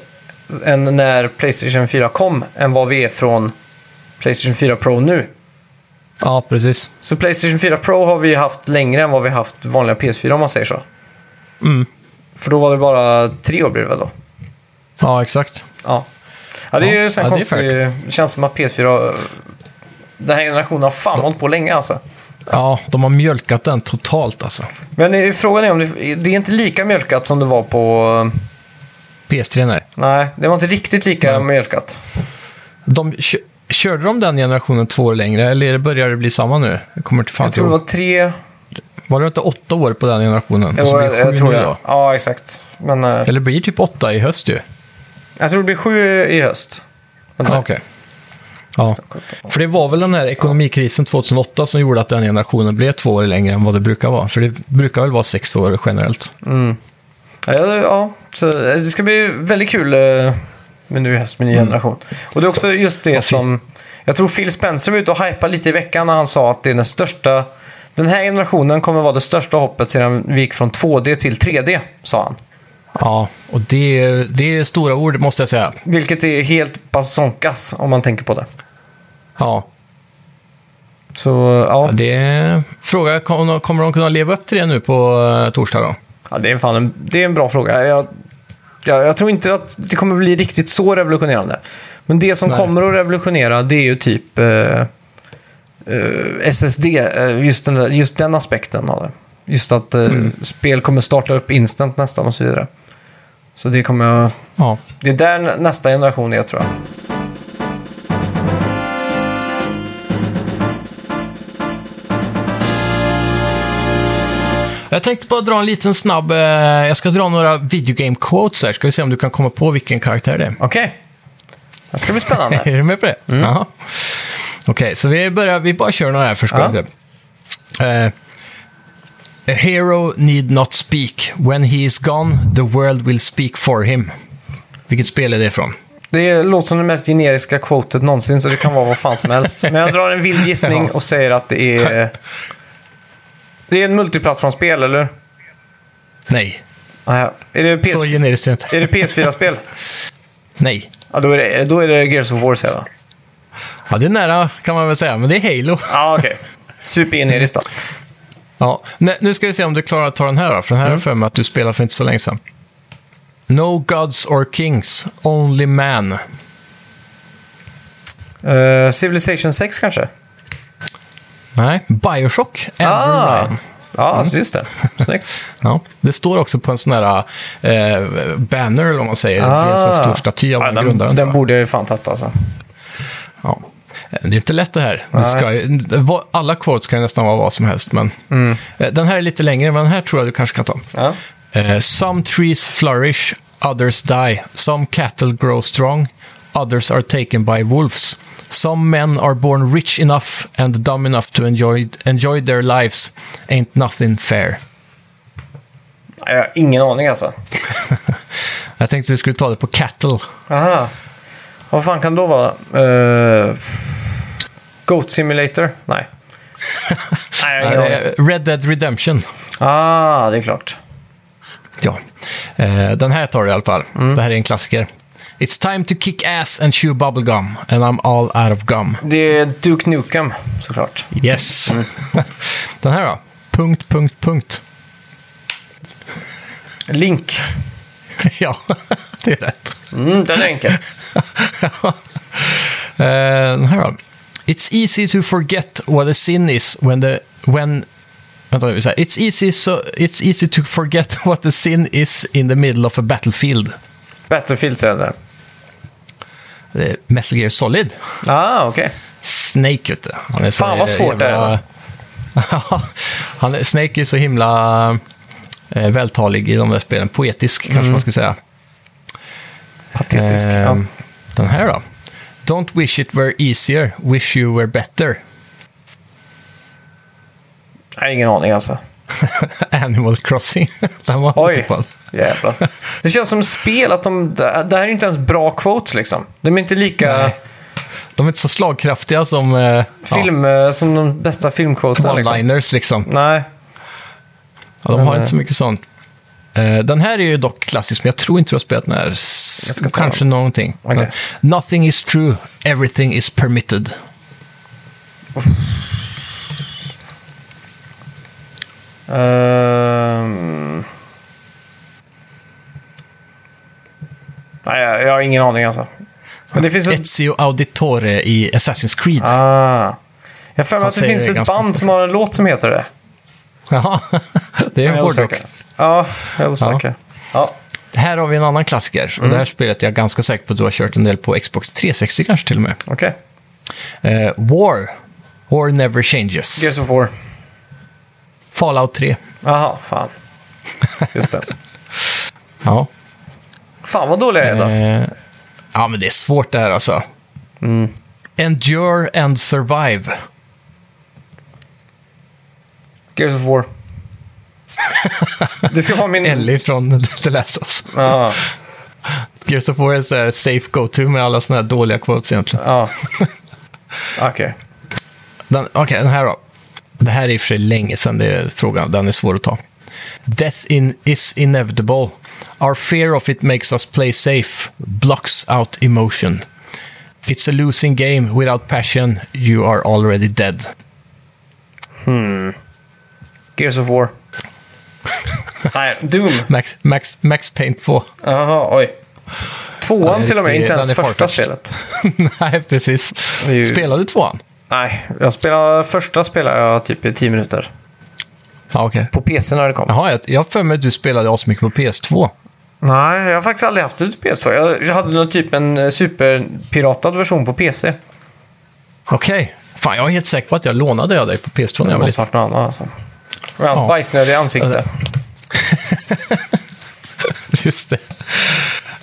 än när Playstation 4 kom än vad vi är från Playstation 4 Pro nu. Ja, precis. Så Playstation 4 Pro har vi haft längre än vad vi haft vanliga PS4 om man säger så. Mm. För då var det bara tre år blir det väl då? Ja, exakt. Ja. Ja, det är Ja, ju ja, det är konstigt. Det känns som att PS4... Den här generationen har fan hållit på länge alltså. Ja, de har mjölkat den totalt alltså. Men eh, frågan är om det, det är inte lika mjölkat som det var på... PS3 nej. Nej, det var inte riktigt lika Nej. mjölkat. De, körde de den generationen två år längre, eller börjar det bli samma nu? Jag kommer inte fan Jag tror det ihåg. var tre... Var det inte åtta år på den generationen? Jo, jag, jag tror det. Ja, exakt. Men eh, Eller blir det typ åtta i höst ju? jag tror det blir sju i höst. Okej. Ja, för det var väl den här ekonomikrisen 2008 som gjorde att den generationen blev två år längre än vad det brukar vara. För det brukar väl vara sex år generellt. Ja, ja, så eh, det ska bli väldigt kul med nu i höst med ny generation. Och det är också just det Mm. Som... Jag tror Phil Spencer var ute och hypade lite i veckan när han sa att det är den största... Den här generationen kommer vara det största hoppet sedan vi gick från 2D till 3D, sa han. Ja, och det, är- det är stora ord måste jag säga. Vilket är helt basonkas om man tänker på det. Ja, Så ja, det är... Fråga, kommer kommer de kunna leva upp till det nu på eh, torsdag då? ja det, är fan en, det är en bra fråga. Jag, jag, jag tror inte att det kommer bli riktigt så revolutionerande. Men det som Nej. kommer att revolutionera det är ju typ eh, eh, SSD, eh, just, den, just den aspekten av det. Just att eh, spel kommer starta upp instant nästan och så vidare. Så det kommer jag... Ja. Det är där nä- nästa generation är tror jag. Jag tänkte bara dra en liten snabb... Eh, jag ska dra några videogame quotes här. Ska vi se om du kan komma på vilken karaktär det är. Okej. Det ska bli spännande. Är du med på det? Jaha. Okej, så vi börjar, vi bara kör några här först. Ja. Eh, A hero need not speak. When he is gone, the world will speak for him. Vilket spel är det ifrån? Det låter som det mest generiska quotet någonsin, så det kan vara vad fan som helst. Men jag drar en vild gissning och säger att det är... Det är ett multiplattformsspel, eller? Nej, Nej, är det, PS... så generiskt är det är det PS4-spel? Nej. Ja, då är, det, då är det Gears of War, säger jag. Ja, det är nära kan man väl säga, men det är Halo. Ja, okej. Supergeneriskt då. Ja, nu- ska vi se om du klarar att ta den här då, för den här jag för mig att du spelade för inte så länge sedan. No gods or kings, only man. Eh, Civilization 6 kanske? Nej, Bioshock, Andrew Ah! Ryan. Ja, just det. Snyggt. Ja, det står också på en sån här eh, banner, eller vad man säger. Det är en stor staty av Ah. ja, den, grundaren. den borde jag ju fan tagit alltså. Ja. Det är inte lätt det här. Det ska, alla quotes kan nästan vara vad som helst, men Mm. eh, den här är lite längre, men den här tror jag du kanske kan ta. Ja. Eh, some trees flourish, others die. Some cattle grow strong, others are taken by wolves. Some men are born rich enough and dumb enough to enjoy, enjoy their lives. Ain't nothing fair. Jag har ingen aning alltså. Jag tänkte du skulle ta det på cattle. Aha. Vad fan kan det då vara? Uh, Goat Simulator? Nej. Nej, Nej, det är Red Dead Redemption. Ah, det är klart. Ja. Eh, den här tar du i alla fall. Mm. Det här är en klassiker. It's time to kick ass and chew bubblegum and I'm all out of gum. Det är Duke Nukem, såklart. Yes. Mm. den här då? Punkt, punkt, punkt. Link. ja, det är rätt. Mm, den är enkel. Eh, den här då. It's easy to forget what a sin is when the... When, vänta nu. It's easy, so, it's easy to forget what a sin is in the middle of a battlefield. Battlefield säger jag Metal Gear Solid. Ah, okej. Snake, vet du. Fan, vad svårt det är Han Snake är så himla eh, vältalig i de där spelen. Poetisk, kanske man ska säga. Patetisk. Eh, ja. Den här då? Don't wish it were easier, wish you were better. Nej, ingen aning alltså. Animal Crossing. Den var Oj. otippad. Jävlar. Det känns som spel att de... Det här är inte ens bra quotes liksom. De är inte lika Nej. De är inte så slagkraftiga som eh, film, eh, som de bästa filmquotesen ja, liksom. one-liners liksom. Nej. Ja, de har eh, inte så mycket sånt. Eh, den här är ju dock klassisk, men jag tror inte du har spelat den här. Kanske någonting. Okej. Nothing is true, everything is permitted. Ehm. Nej, jag, jag har ingen aning alltså. Men det finns ett... Ezio Auditore i Assassin's Creed. Ah. Jag för att det finns det ett band som har en låt som heter det. Jaha, det är är hårdrock. Ja, jag är osäker. Ja. Här har vi en annan klassiker. Mm. Och det här spelet är jag ganska säker på att du har kört en del på Xbox 360 kanske till och med. Okej. Eh, War. War never changes. Gears of War. Fallout 3. Jaha, fan. Just det. Ja. Fan vad dålig jag är då. Eh, ja, men det är svårt det här alltså. Mm. Endure and survive. Gears of War. Det ska vara min... Ellie från The Last of Us. Ja, Gears of War är så här safe go-to med alla såna här dåliga quotes egentligen. ja. Okej. Den- Okej, den här då. Det här är i och för sig länge sedan det är frågan. Den är svår att ta. Death in is inevitable. Our fear of it makes us play safe. Blocks out emotion. It's a losing game. Without passion, you are already dead. Gears of War. Nej, Doom. Max, Max, Max Paint 2. Jaha, oj. Ja, Tvåan är till och med, inte ens första spelet. Nej, precis. Spelar du tvåan? Nej, jag spelar, första spelade jag typ i 10 minuter. Ja, okej. På PC när det kom. Jaha, jag, jag har för mig att du spelade så mycket på PS2. Nej, jag har faktiskt aldrig haft ett PS2. Jag, jag hade nog typ en eh, superpiratad version på PC. Okej. Fan, jag är helt säker på att jag lånade av dig på PS2 när Det jag var måste liten. varit något annat alltså. Med hans Ja. bajsnödiga ansikte. Just det.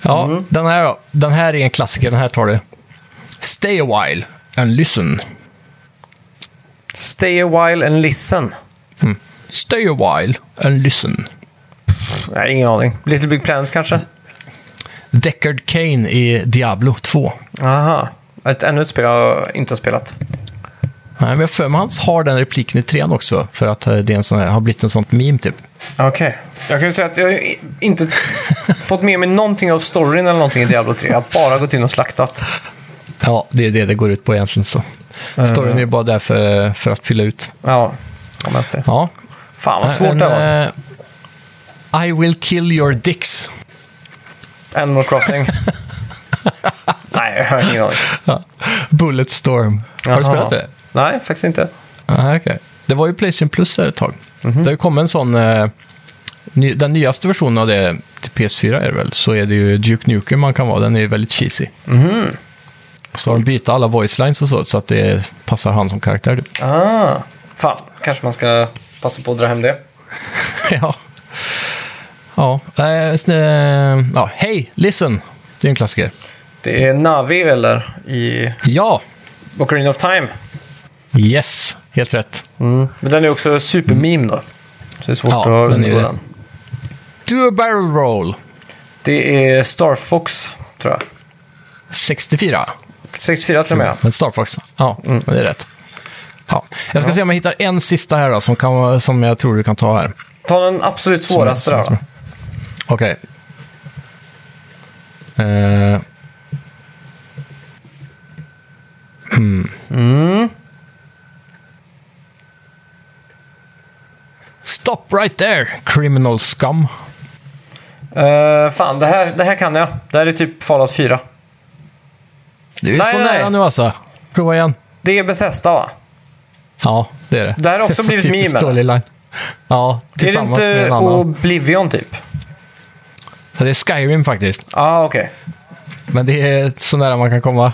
Ja, Mm. den här då. Den här är en klassiker. Den här tar du. Stay a while and listen. Stay a while and listen. Stay a while and listen. Nej, ingen aning. Little Big Planet kanske? Deckard Kane i Diablo 2. Aha. Ett, ännu ett spel jag inte har spelat. Nej, men jag för mig han har den repliken i trean också, för att eh, det är en sån här, har blivit en sånt meme typ. Okej. Jag kan ju säga att jag inte fått med mig någonting av storyn eller någonting i Diablo 3. Jag har bara gått in och slaktat. Ja, det är det det går ut på egentligen. så. Storyn är ju bara där för, för att fylla ut. Ja, mest det. Ja. Fan vad svårt En, det var. eh, I will kill your dicks. Animal Crossing. Nej, jag har ingen aning. Bulletstorm. Har du Jaha. spelat det? Nej, faktiskt inte. Ah, okay. Det var ju Playstation Plus här ett tag. Mhm. Det har ju kommit en sån... Eh, ny, den nyaste versionen av det till PS4 är det väl, så är det ju Duke Nukem man kan vara. Den är ju väldigt cheesy. Mhm. Så har de bytt alla voice lines och så, så att det passar han som karaktär. Typ. Ah, fan. Kanske man ska passa på att dra hem det. ja. Ja, sn- eh, ja. Hej, listen. Det är en klassiker. Det är Navi eller i Ja, Ocarina of Time. yes, helt rätt. Men den är också supermeme då. Så det är svårt Ja, att den undgå det. den. Do a barrel roll. Det är Star Fox, tror jag. 64. 64 till och med. Men Star Fox, ja, men det är rätt. Ja. Jag ska se om jag hittar en sista här då, som, kan, som jag tror du kan ta här. Ta den absolut svåraste där då. Okej. Eh. Hmm. Stop right there, criminal scum. Uh, fan, det här, det här kan jag. Det här är typ Fallout 4. Du är Nej, så nej, nära nu alltså. Prova igen. Det är Bethesda va? Ja, det är det. Det här har också är blivit typiskt meme, eller? dålig line. Ja, Det är det tillsammans med inte en annan. Oblivion typ? Ja, Det är Skyrim faktiskt. Ja, ah, okej. Men det är så nära man kan komma.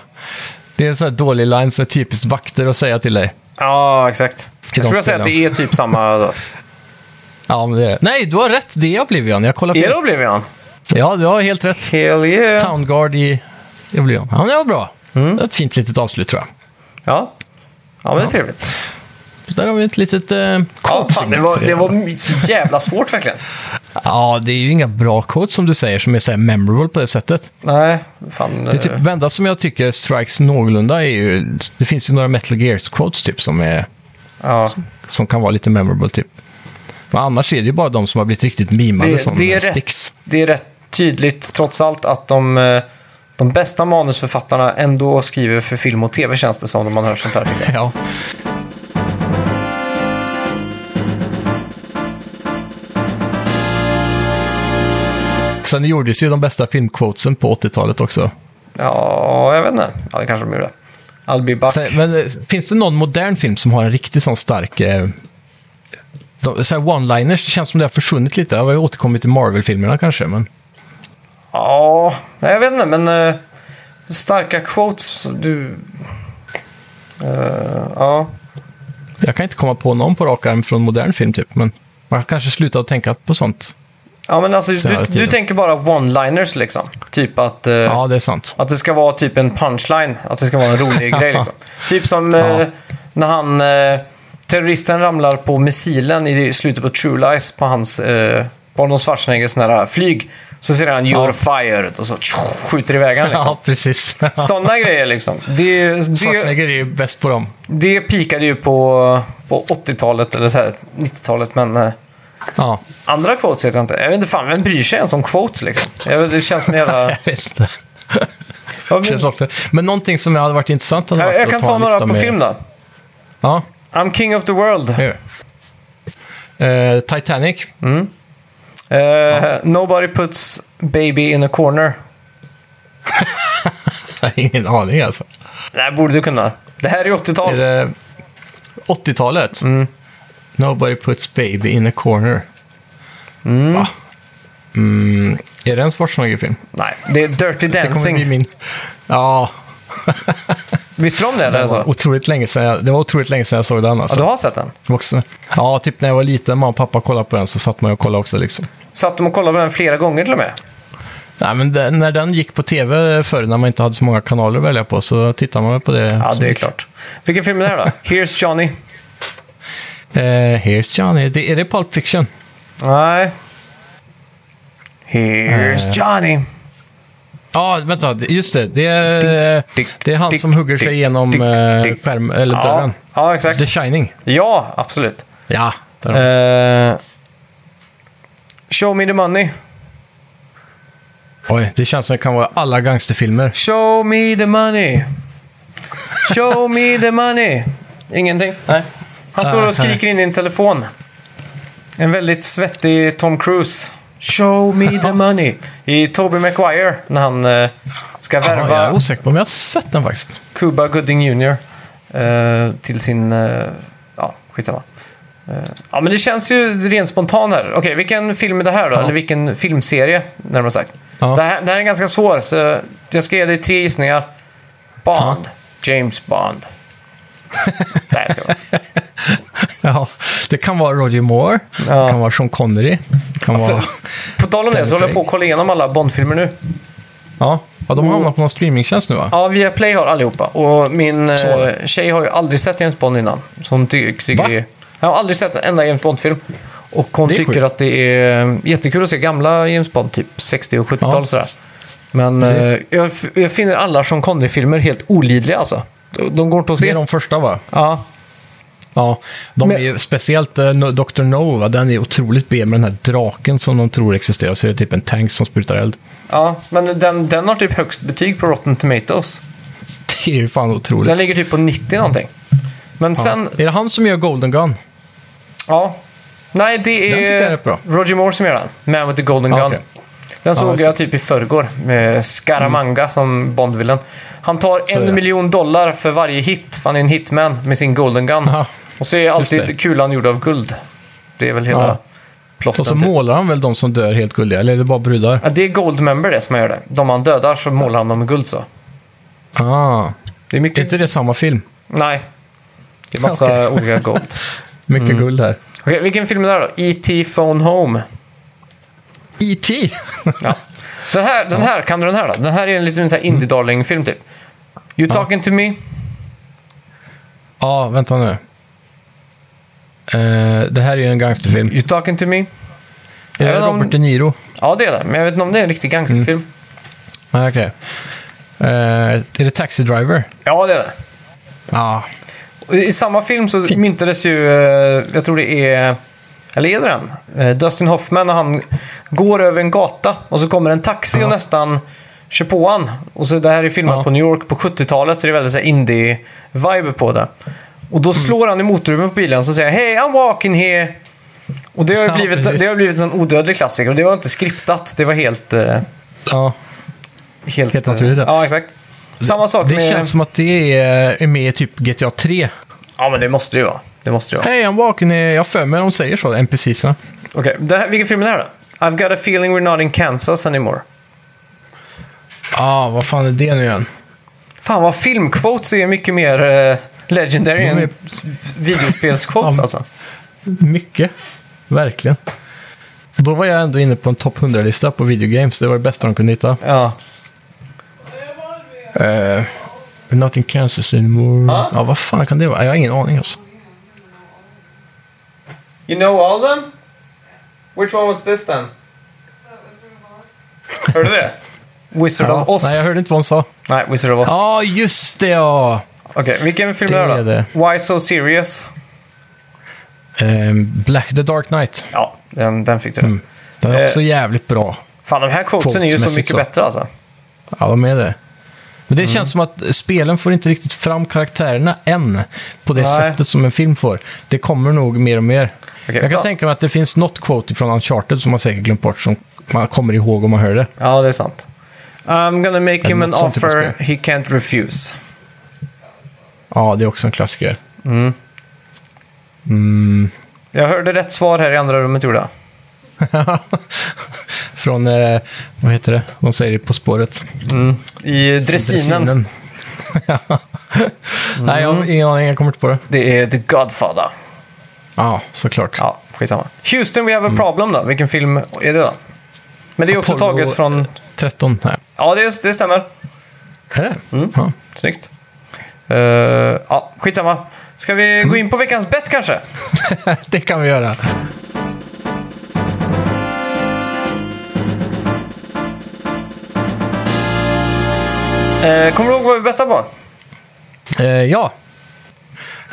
Det är en sån här dålig line som är typiskt vakter att säga till dig. Ja, exakt. Jag skulle säga att det är typ samma då. Ja, men det är det. Nej, du har rätt. Det är Oblivion. Jag kollar Är fel. det Oblivion? Ja, du har helt rätt. Hell yeah! Town Guard i i Oblivion. Ja, men det var bra. Mm. Det var ett fint litet avslut tror jag. Ja. Ja, men det är trevligt. Så där har vi ett litet eh, Ja, fan, det, var, det var så jävla svårt verkligen. Ja, det är ju inga bra quotes som du säger som är så här memorable på det sättet. Nej, fan. Det är typ eh, enda som jag tycker strikes någorlunda är ju... Det finns ju några Metal Gear-quotes typ som, är, ja. som kan vara lite memorable typ. Men annars är det ju bara de som har blivit riktigt mimade Det- som det är rätt. sticks. det är rätt tydligt trots allt att de, eh, de bästa manusförfattarna ändå skriver för film och tv känns det som när man hör sånt här. Ja. Sen gjordes ju de bästa filmquotesen på 80-talet också. Ja, jag vet inte. Ja, det kanske de gjorde. I'll be back. Så, men eh, finns det någon modern film som har en riktigt sån stark... Eh, de- så one-liners, det känns som det har försvunnit lite. Det har ju återkommit i Marvel-filmerna kanske, men... Ja, jag vet inte, men eh, starka quotes. Du... Eh, ja. Jag kan inte komma på någon på rak arm från modern film typ, men man kanske slutar att tänka på sånt. ja, men alltså du, du tänker bara one-liners liksom. Typ att, eh, Ja, det är sant. att det ska vara typ en punchline. Att det ska vara en rolig grej liksom. Typ som eh, Ja. när han... Eh, terroristen ramlar på missilen i slutet på True Lies på hans... Eh, på Arnold Schwarzeneggers flyg. Så ser han “You're fired” och så skjuter iväg han liksom. Ja, precis. Sådana grejer liksom. Det, det, Schwarzenegger är ju bäst på dem. det pikade ju på, på 80-talet eller så här, 90-talet, men eh, Ja, andra quotes vet jag inte. Jag vet inte fan, vem bryr sig ens om quotes liksom? Jag, vet- det känns som en jävla... jag vet inte. Ja, men. Men någonting som hade varit intressant hade jag, varit jag att kan ta ta några på med- film då. Ja, I'm king of the world. gör det. Eh, Eh, Nobody puts baby in a corner. Jag har ingen aning alltså. Det här borde du kunna. Det här är 80-tal. Är det 80-talet? Nobody puts baby in a corner. Va? Mm, är det en Schwarzenegger-film? Nej, det är Dirty Det kommer Dancing. bli min... Ja, Visste du om det? det Eller var, så? otroligt länge sedan jag, det var otroligt länge sedan jag såg den. Ja, Alltså. du har sett den? Det också, ja, typ när jag var liten, mamma och pappa kollade på den, så satt man och kollade också. Liksom. Satt de och kollade på den flera gånger till och med? Nej, men den, när den gick på tv förr, när man inte hade så många kanaler att välja på, så tittade man på det. Ja, det är mycket. klart. Vilken film är det här då? Here's Johnny. Eh, here's Johnny. Det, är det Pulp Fiction? Nej. Here's Eh. Johnny. Ja, vänta. Just det. Det är, dick, det är han dick, som hugger sig igenom eh, skärm, eller Ja, dörren. ja, exakt. The Shining. Ja, absolut. Ja. Eh, show me the money. Oj, det känns som det kan vara alla gangsterfilmer. Show me the money. Show me the money. Ingenting? Nej. Han står och skriker in i en telefon. En väldigt svettig Tom Cruise. Show me the money. I Tobey Maguire när han eh, ska Ja, jag är värva osäker på om jag har sett den faktiskt. Cuba Gooding Jr. Eh, till sin... Eh, ja, skitsamma. Eh, ja, men det känns ju rent spontant här. Okej, vilken film är det här då? Ja. Eller vilken filmserie, närmare sagt. Ja. Det, här, det här är ganska svår, så jag ska ge dig tre gissningar. Bond. James Bond. Nej, ska Ja, det kan vara Roger Moore, Ja. det kan vara Sean Connery, det kan vara... På tal om det så håller jag på att kolla igenom alla Bond-filmer nu. Ja, ja de har hamnat på någon streamingtjänst nu va? Ja, via Play har allihopa. Och min eh, tjej har ju aldrig sett James Bond innan. Så hon ty- tycker Va? det. Jag har aldrig sett en enda James Bond-film. Och hon Det tycker sjukt. att det är jättekul att se gamla James Bond, typ 60 och 70-tal Ja. sådär. Men eh, jag, jag finner alla Sean Connery-filmer helt olidliga alltså. De, de går inte att Det se. är de första va? Ja, Ja, de Men- är ju, speciellt uh, Dr. No, va? den är otroligt B med den här draken som de tror existerar. Så är det typ en tank som sprutar eld. ja, men den, den har typ högst betyg på Rotten Tomatoes. Det är ju fan otroligt. Den ligger typ på 90 någonting. Men sen, Ja. Är det han som gör Golden Gun? ja. Nej, det Den är är bra. Roger Moore som gör den. Man with the Golden Ja, Gun. okej. Den såg just jag typ i förrgår med Scaramanga som Bondvillen. Han tar Så en miljon dollar för varje hit, för han är en hitman med sin Golden Gun. Ja. Och så är alltid kulan gjord av guld. Det är väl hela Ja. plotten. Och så typ. målar han väl de som dör helt gulliga, eller är det bara brudar? ja, det är Goldmember det som gör det. De han dödar så målar han dem med guld så. Ah, Det är är mycket... inte det samma film? Nej. Det är massa olika gold. Mycket Mm. guld här. Okej, vilken film är det här då? E.T. Phone Home. E.T. Ja. Den här, den här, kan du den här då? Den här är en liten så här indie darling-film typ. You talking to me? Ja, vänta nu. Eh, det här är ju en gangsterfilm. You talking to me? Är det Robert De Niro? Ja, det är det. Men jag vet inte om det är en riktig gangsterfilm. Ah, Okej. Eh, är det Taxi Driver? Ja, det är det. Ja. Och I samma film så Fint. myntades ju, eh, jag tror det är, eller är det den? Dustin Hoffman när han går över en gata och så kommer en taxi Ja. och nästan kör på han. Och så det här är filmat Ja. på New York på 70-talet så det är väldigt indie-vibe på det. Och Mm. då slår han i motorhuven på bilen och så säger Hey I'm walking here. Och det har ju Ja, blivit, precis. det har blivit en odödlig klassiker och det var inte skriptat. Det var helt... eh, ja. Helt, Helt eh, naturligt, ja. Ja, exakt. Samma sak Det med... känns som att det är, är med i typ GTA 3. Ja, men det måste det ju vara. Det måste det ju vara. Hej, I'm walking. eh, Jag har för mig de säger så, NPCerna. Okej, det här- vilken film är det här då? I've got a feeling we're not in Kansas anymore. Ja, ah, vad fan är det nu igen? Fan vad filmquotes är mycket mer uh, legendary är- än videospelsquotes Ja. alltså. Mycket. Verkligen. Då var jag ändå inne på en topp 100-lista på videogames. Det var det bästa de kunde hitta. Ja. Uh, we're not in Kansas anymore. Ja. Ja, vad fan kan det vara? Jag har ingen aning alltså. You know all them? Which one was this then? Hörde du det? Wizard of Oz. Nej, jag hörde inte vad hon sa. Nej, Wizard of Oz. Ja, just det ja! Okej, vilken film Det är det då? det. Why So Serious? Ehm, Black the Dark Knight. Ja, den, den fick du. Mm. Den är Eh, också jävligt bra. Fan, de här quotesen är ju så mycket så. bättre alltså. Ja, de är det. Men det Mm. känns som att spelen får inte riktigt fram karaktärerna än på det Nej. sättet som en film får. Det kommer nog mer och mer. Okej, jag kan ta- tänka mig att det finns något quote från Uncharted som man säkert glömt bort som man kommer ihåg om man hör det. Ja, det är sant. I'm gonna make him an typ offer he can't refuse. Ja, det är också en klassiker. Jag hörde rätt svar här i andra rummet gjorde jag. Från, eh, vad heter det? De säger det På spåret. I dressinen. Dressinen. Nej, jag har ingen aning. Jag kommer inte på det. Det är The Godfather. Ja, såklart. Ja, skitsamma. Houston We Have a Problem då? Vilken film är det då? Men det är också Apollo- taget från... 13. Nej. Ja, det, det stämmer. Är det? Mm. Ja. Snyggt. Uh, ja, skitsamma. Ska vi gå in på veckans bett kanske? det kan vi göra. Eh, kommer du ihåg vad vi bettade på? Eh, ja.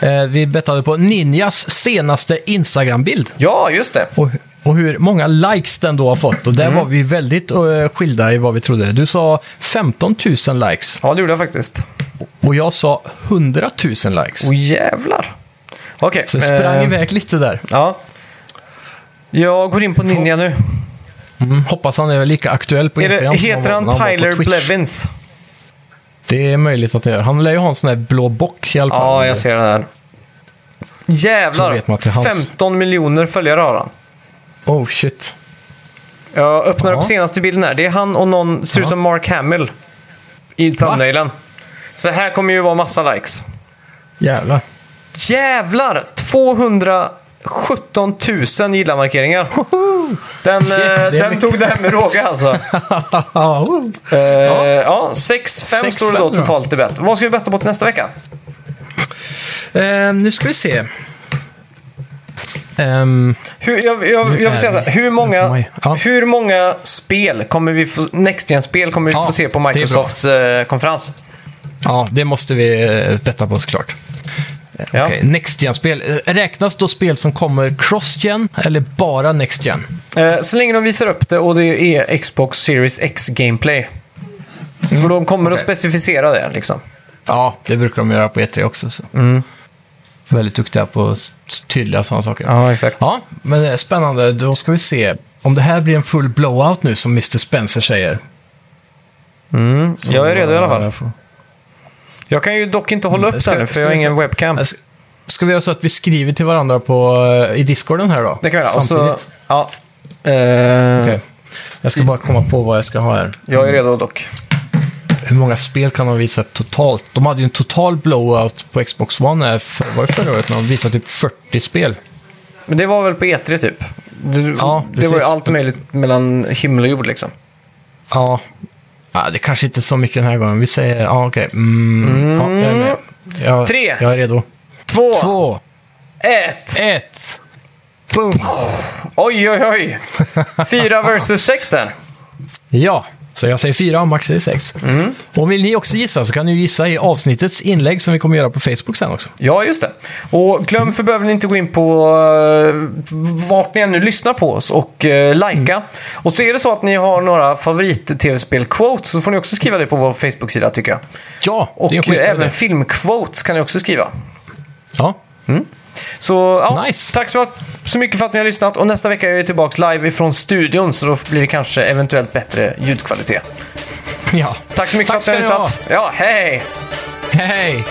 Eh, vi bettade på Ninjas senaste Instagram-bild. Ja, just det. Och, och hur många likes den då har fått. Och där Mm. var vi väldigt eh, skilda i vad vi trodde. Du sa 15 000 likes. Ja, det gjorde jag faktiskt. Och jag sa 100 000 likes. Åh jävlar. Okej. Så det sprang eh, iväg lite där. Ja. Jag går in på Ninja nu. Mm, hoppas han är lika aktuell på Instagram. som heter han på Tyler Twitch. Blevins? Det är möjligt att det är. Han lär ju ha en sån här blå bock i alla fall. Ja, jag ser den här. Jävlar! vet man att det är hans. 15 miljoner följare har han. Oh shit. Jag öppnar Ja. upp senaste bilden här. Det är han och någon, ser ut som Mark Hamill. I thumbnailen. Så det här kommer ju vara massa likes. Jävlar. Jävlar! 217 000 gilla-markeringar. Den, Shit, eh, den tog det här med råge alltså. Eh, ja, 6-5 står det då 6-5 då. totalt i bett. Vad ska vi betta på till nästa vecka? Eh, nu ska vi se. Ehm, Hur, jag, jag, jag vill säga så här, hur många, ja. hur många spel kommer vi få, Next Gen-spel kommer vi Ja, få se på. Microsofts eh, konferens? Ja, det måste vi eh, betta på såklart. Ja. Okej, Next Gen-spel. Eh, Räknas då spel som kommer Cross-Gen eller bara Next Gen? Eh, så länge de visar upp det och det är Xbox Series X Gameplay. För de kommer att Okej. specificera det liksom. Ja, det brukar de göra på E3 också. Så. Väldigt duktiga på tydliga sådana saker. Ja, exakt. Ja, men det är spännande. Då ska vi se. Om det här blir en full blowout nu, som Mr. Spencer säger. Mm, jag är redo i alla fall. Jag kan ju dock inte hålla upp ska- den för jag har ingen webcam. Ska- vi göra så att vi skriver till varandra på, eh, i Discorden här då? Det kan vi göra. Och så, Samtidigt. ja, eh, Okej. Jag ska bara komma på vad jag ska ha här. Jag är redo dock. Hur många spel kan de visa totalt? De hade ju en total blowout på Xbox One här, för, var det förra året, när de visade typ 40 spel. Men det var väl på E3 typ? Det, Ja, det var ju allt möjligt mellan himmel och jord liksom. Ja. Ja, det kanske inte är så mycket den här gången. Vi säger, ja okej. Mm, Ja, jag är med. Jag, Tre. Jag är redo. Två, Två, ett. ett. Boom. Oj, oj, oj. Fyra versus sex där. Ja, så jag säger fyra och Max säger sex. Mm. Och vill ni också gissa så kan ni gissa i avsnittets inlägg som vi kommer göra på Facebook sen också. Ja, just det. Och glöm för behöver ni inte gå in på uh, vart ni ännu lyssnar på oss och uh, likea. Och så är det så att ni har några favorit-tv-spel-quotes så får ni också skriva det på vår Facebook-sida tycker jag. Ja, Och det är skitbra även film-quotes kan ni också skriva. Ja, Så ja, Nice. tack så, så mycket för att ni har lyssnat och nästa vecka är vi tillbaka live ifrån studion så då blir det kanske eventuellt bättre ljudkvalitet. ja. Tack så mycket Tack för att ni har ni ha. lyssnat. Ja, hej! Hej!